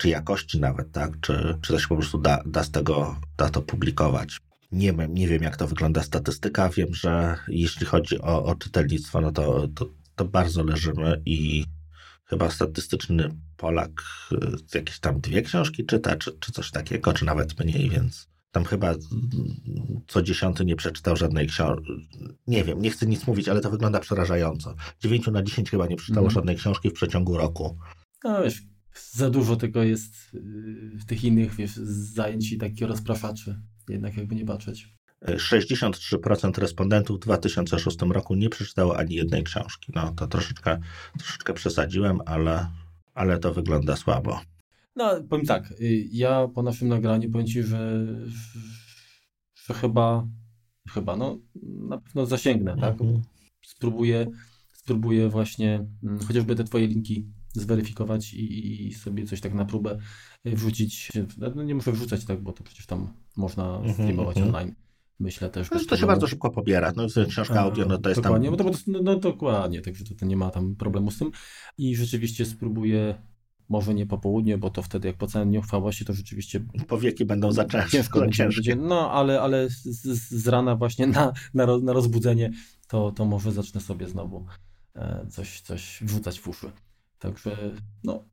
czy jakości nawet, tak, czy, czy to się po prostu da, da z tego, da to publikować. Nie wiem, nie wiem, jak to wygląda statystyka. Wiem, że jeśli chodzi o, o czytelnictwo, no to, to, to bardzo leżymy i chyba statystyczny Polak y, jakieś tam dwie książki czyta, czy, czy coś takiego, czy nawet mniej, więc tam chyba co dziesiąty nie przeczytał żadnej książki. Nie wiem, nie chcę nic mówić, ale to wygląda przerażająco. Dziewięciu na dziesięć chyba nie przeczytało mm. żadnej książki w przeciągu roku. No wiesz, za dużo tego jest y, w tych innych wiesz, zajęć i takich rozpraszaczy. Jednak jakby nie patrzeć. 63% respondentów w 2006 roku nie przeczytało ani jednej książki. No to troszeczkę, troszeczkę przesadziłem, ale, ale to wygląda słabo. No, powiem tak, y, ja po naszym nagraniu powiem Ci, że, że chyba, chyba, no, na pewno zasięgnę, tak? Mhm. Spróbuję, spróbuję właśnie mm, chociażby te Twoje linki zweryfikować i, i, sobie coś tak na próbę wrzucić. No nie muszę wrzucać tak, bo to przecież tam można mhm, streamować mm -hmm. online. Myślę też. No, to się bardzo szybko pobiera. No, książka audio, no to jest dokładnie, tam... No, to, no, no dokładnie, także to, to nie ma tam problemu z tym. I rzeczywiście spróbuję może nie po południu, bo to wtedy jak po całej nieuchwałości, to rzeczywiście... Powieki będą za. Ciężko będzie, no ale, ale z, z, rana właśnie na, na, na rozbudzenie, to, to może zacznę sobie znowu e, coś, coś wrzucać w uszy. Także no,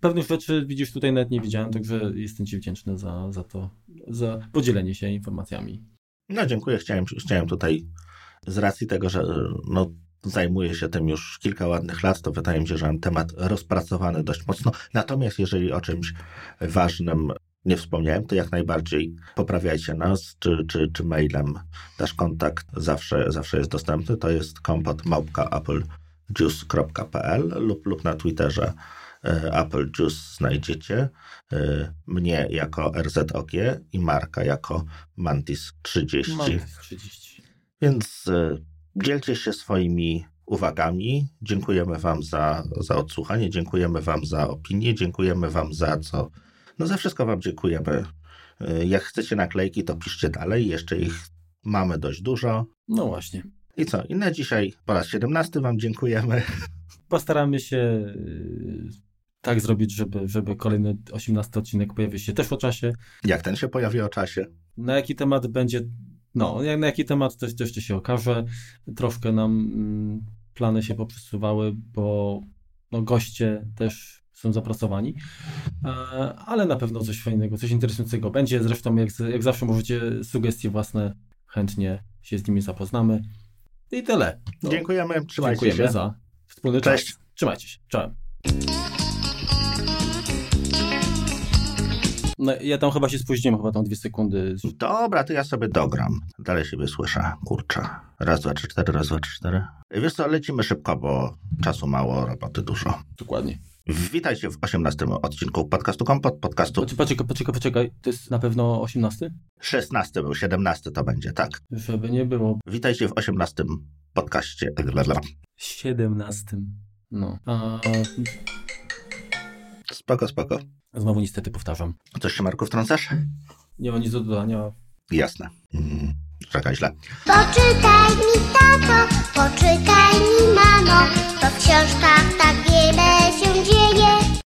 pewnych rzeczy widzisz tutaj nawet nie widziałem, także jestem Ci wdzięczny za, za to, za podzielenie się informacjami. No dziękuję, chciałem, chciałem tutaj z racji tego, że no, zajmuję się tym już kilka ładnych lat, to wydaje mi się, że mam temat rozpracowany dość mocno. Natomiast jeżeli o czymś ważnym nie wspomniałem, to jak najbardziej poprawiajcie nas, czy, czy, czy mailem. Nasz kontakt zawsze, zawsze jest dostępny. To jest kompot małpka applejuice.pl lub, lub na Twitterze e, Apple Juice znajdziecie. E, mnie jako RZOG i Marka jako Mantis30. Mantis 30. Więc e, Dzielcie się swoimi uwagami. Dziękujemy Wam za, za odsłuchanie, dziękujemy Wam za opinię, dziękujemy Wam za co. No za wszystko Wam dziękujemy. Jak chcecie naklejki, to piszcie dalej. Jeszcze ich mamy dość dużo. No właśnie. I co? I na dzisiaj po raz 17 Wam dziękujemy. Postaramy się y, tak zrobić, żeby, żeby kolejny 18 odcinek pojawił się też o czasie. Jak ten się pojawi o czasie? Na jaki temat będzie no, na jaki temat też, jeszcze się okaże. Troszkę nam mm, plany się poprzesuwały, bo no, goście też są zapracowani, e, ale na pewno coś fajnego, coś interesującego będzie. Zresztą, jak, jak zawsze możecie sugestie własne, chętnie się z nimi zapoznamy. I tyle. No, dziękujemy, trzymajcie dziękujemy się. za wspólny Cześć. czas. Trzymajcie się. Cześć. No, ja tam chyba się spóźniłem, chyba tam dwie sekundy. Dobra, to ja sobie dogram. Dalej siebie słyszę. Kurczę. Raz, dwa, trzy, cztery, raz, dwa, trzy, cztery. Wiesz co, lecimy szybko, bo czasu mało, roboty dużo. Dokładnie. Witajcie w 18 odcinku podcastu Kompot, podcastu... Poczekaj, poczekaj, poczekaj, to jest na pewno 18? 16 był, 17 to będzie, tak. Żeby nie było. Witajcie w 18 podcaście. 17. No. A... Spoko, spoko. Znowu niestety powtarzam. Coś się, Marku, wtrącasz? Nie ma nic do dodania. Jasne. Mm, czekaj źle. Poczytaj mi tato, poczytaj mi mamo, w książkach tak wiele się dzieje.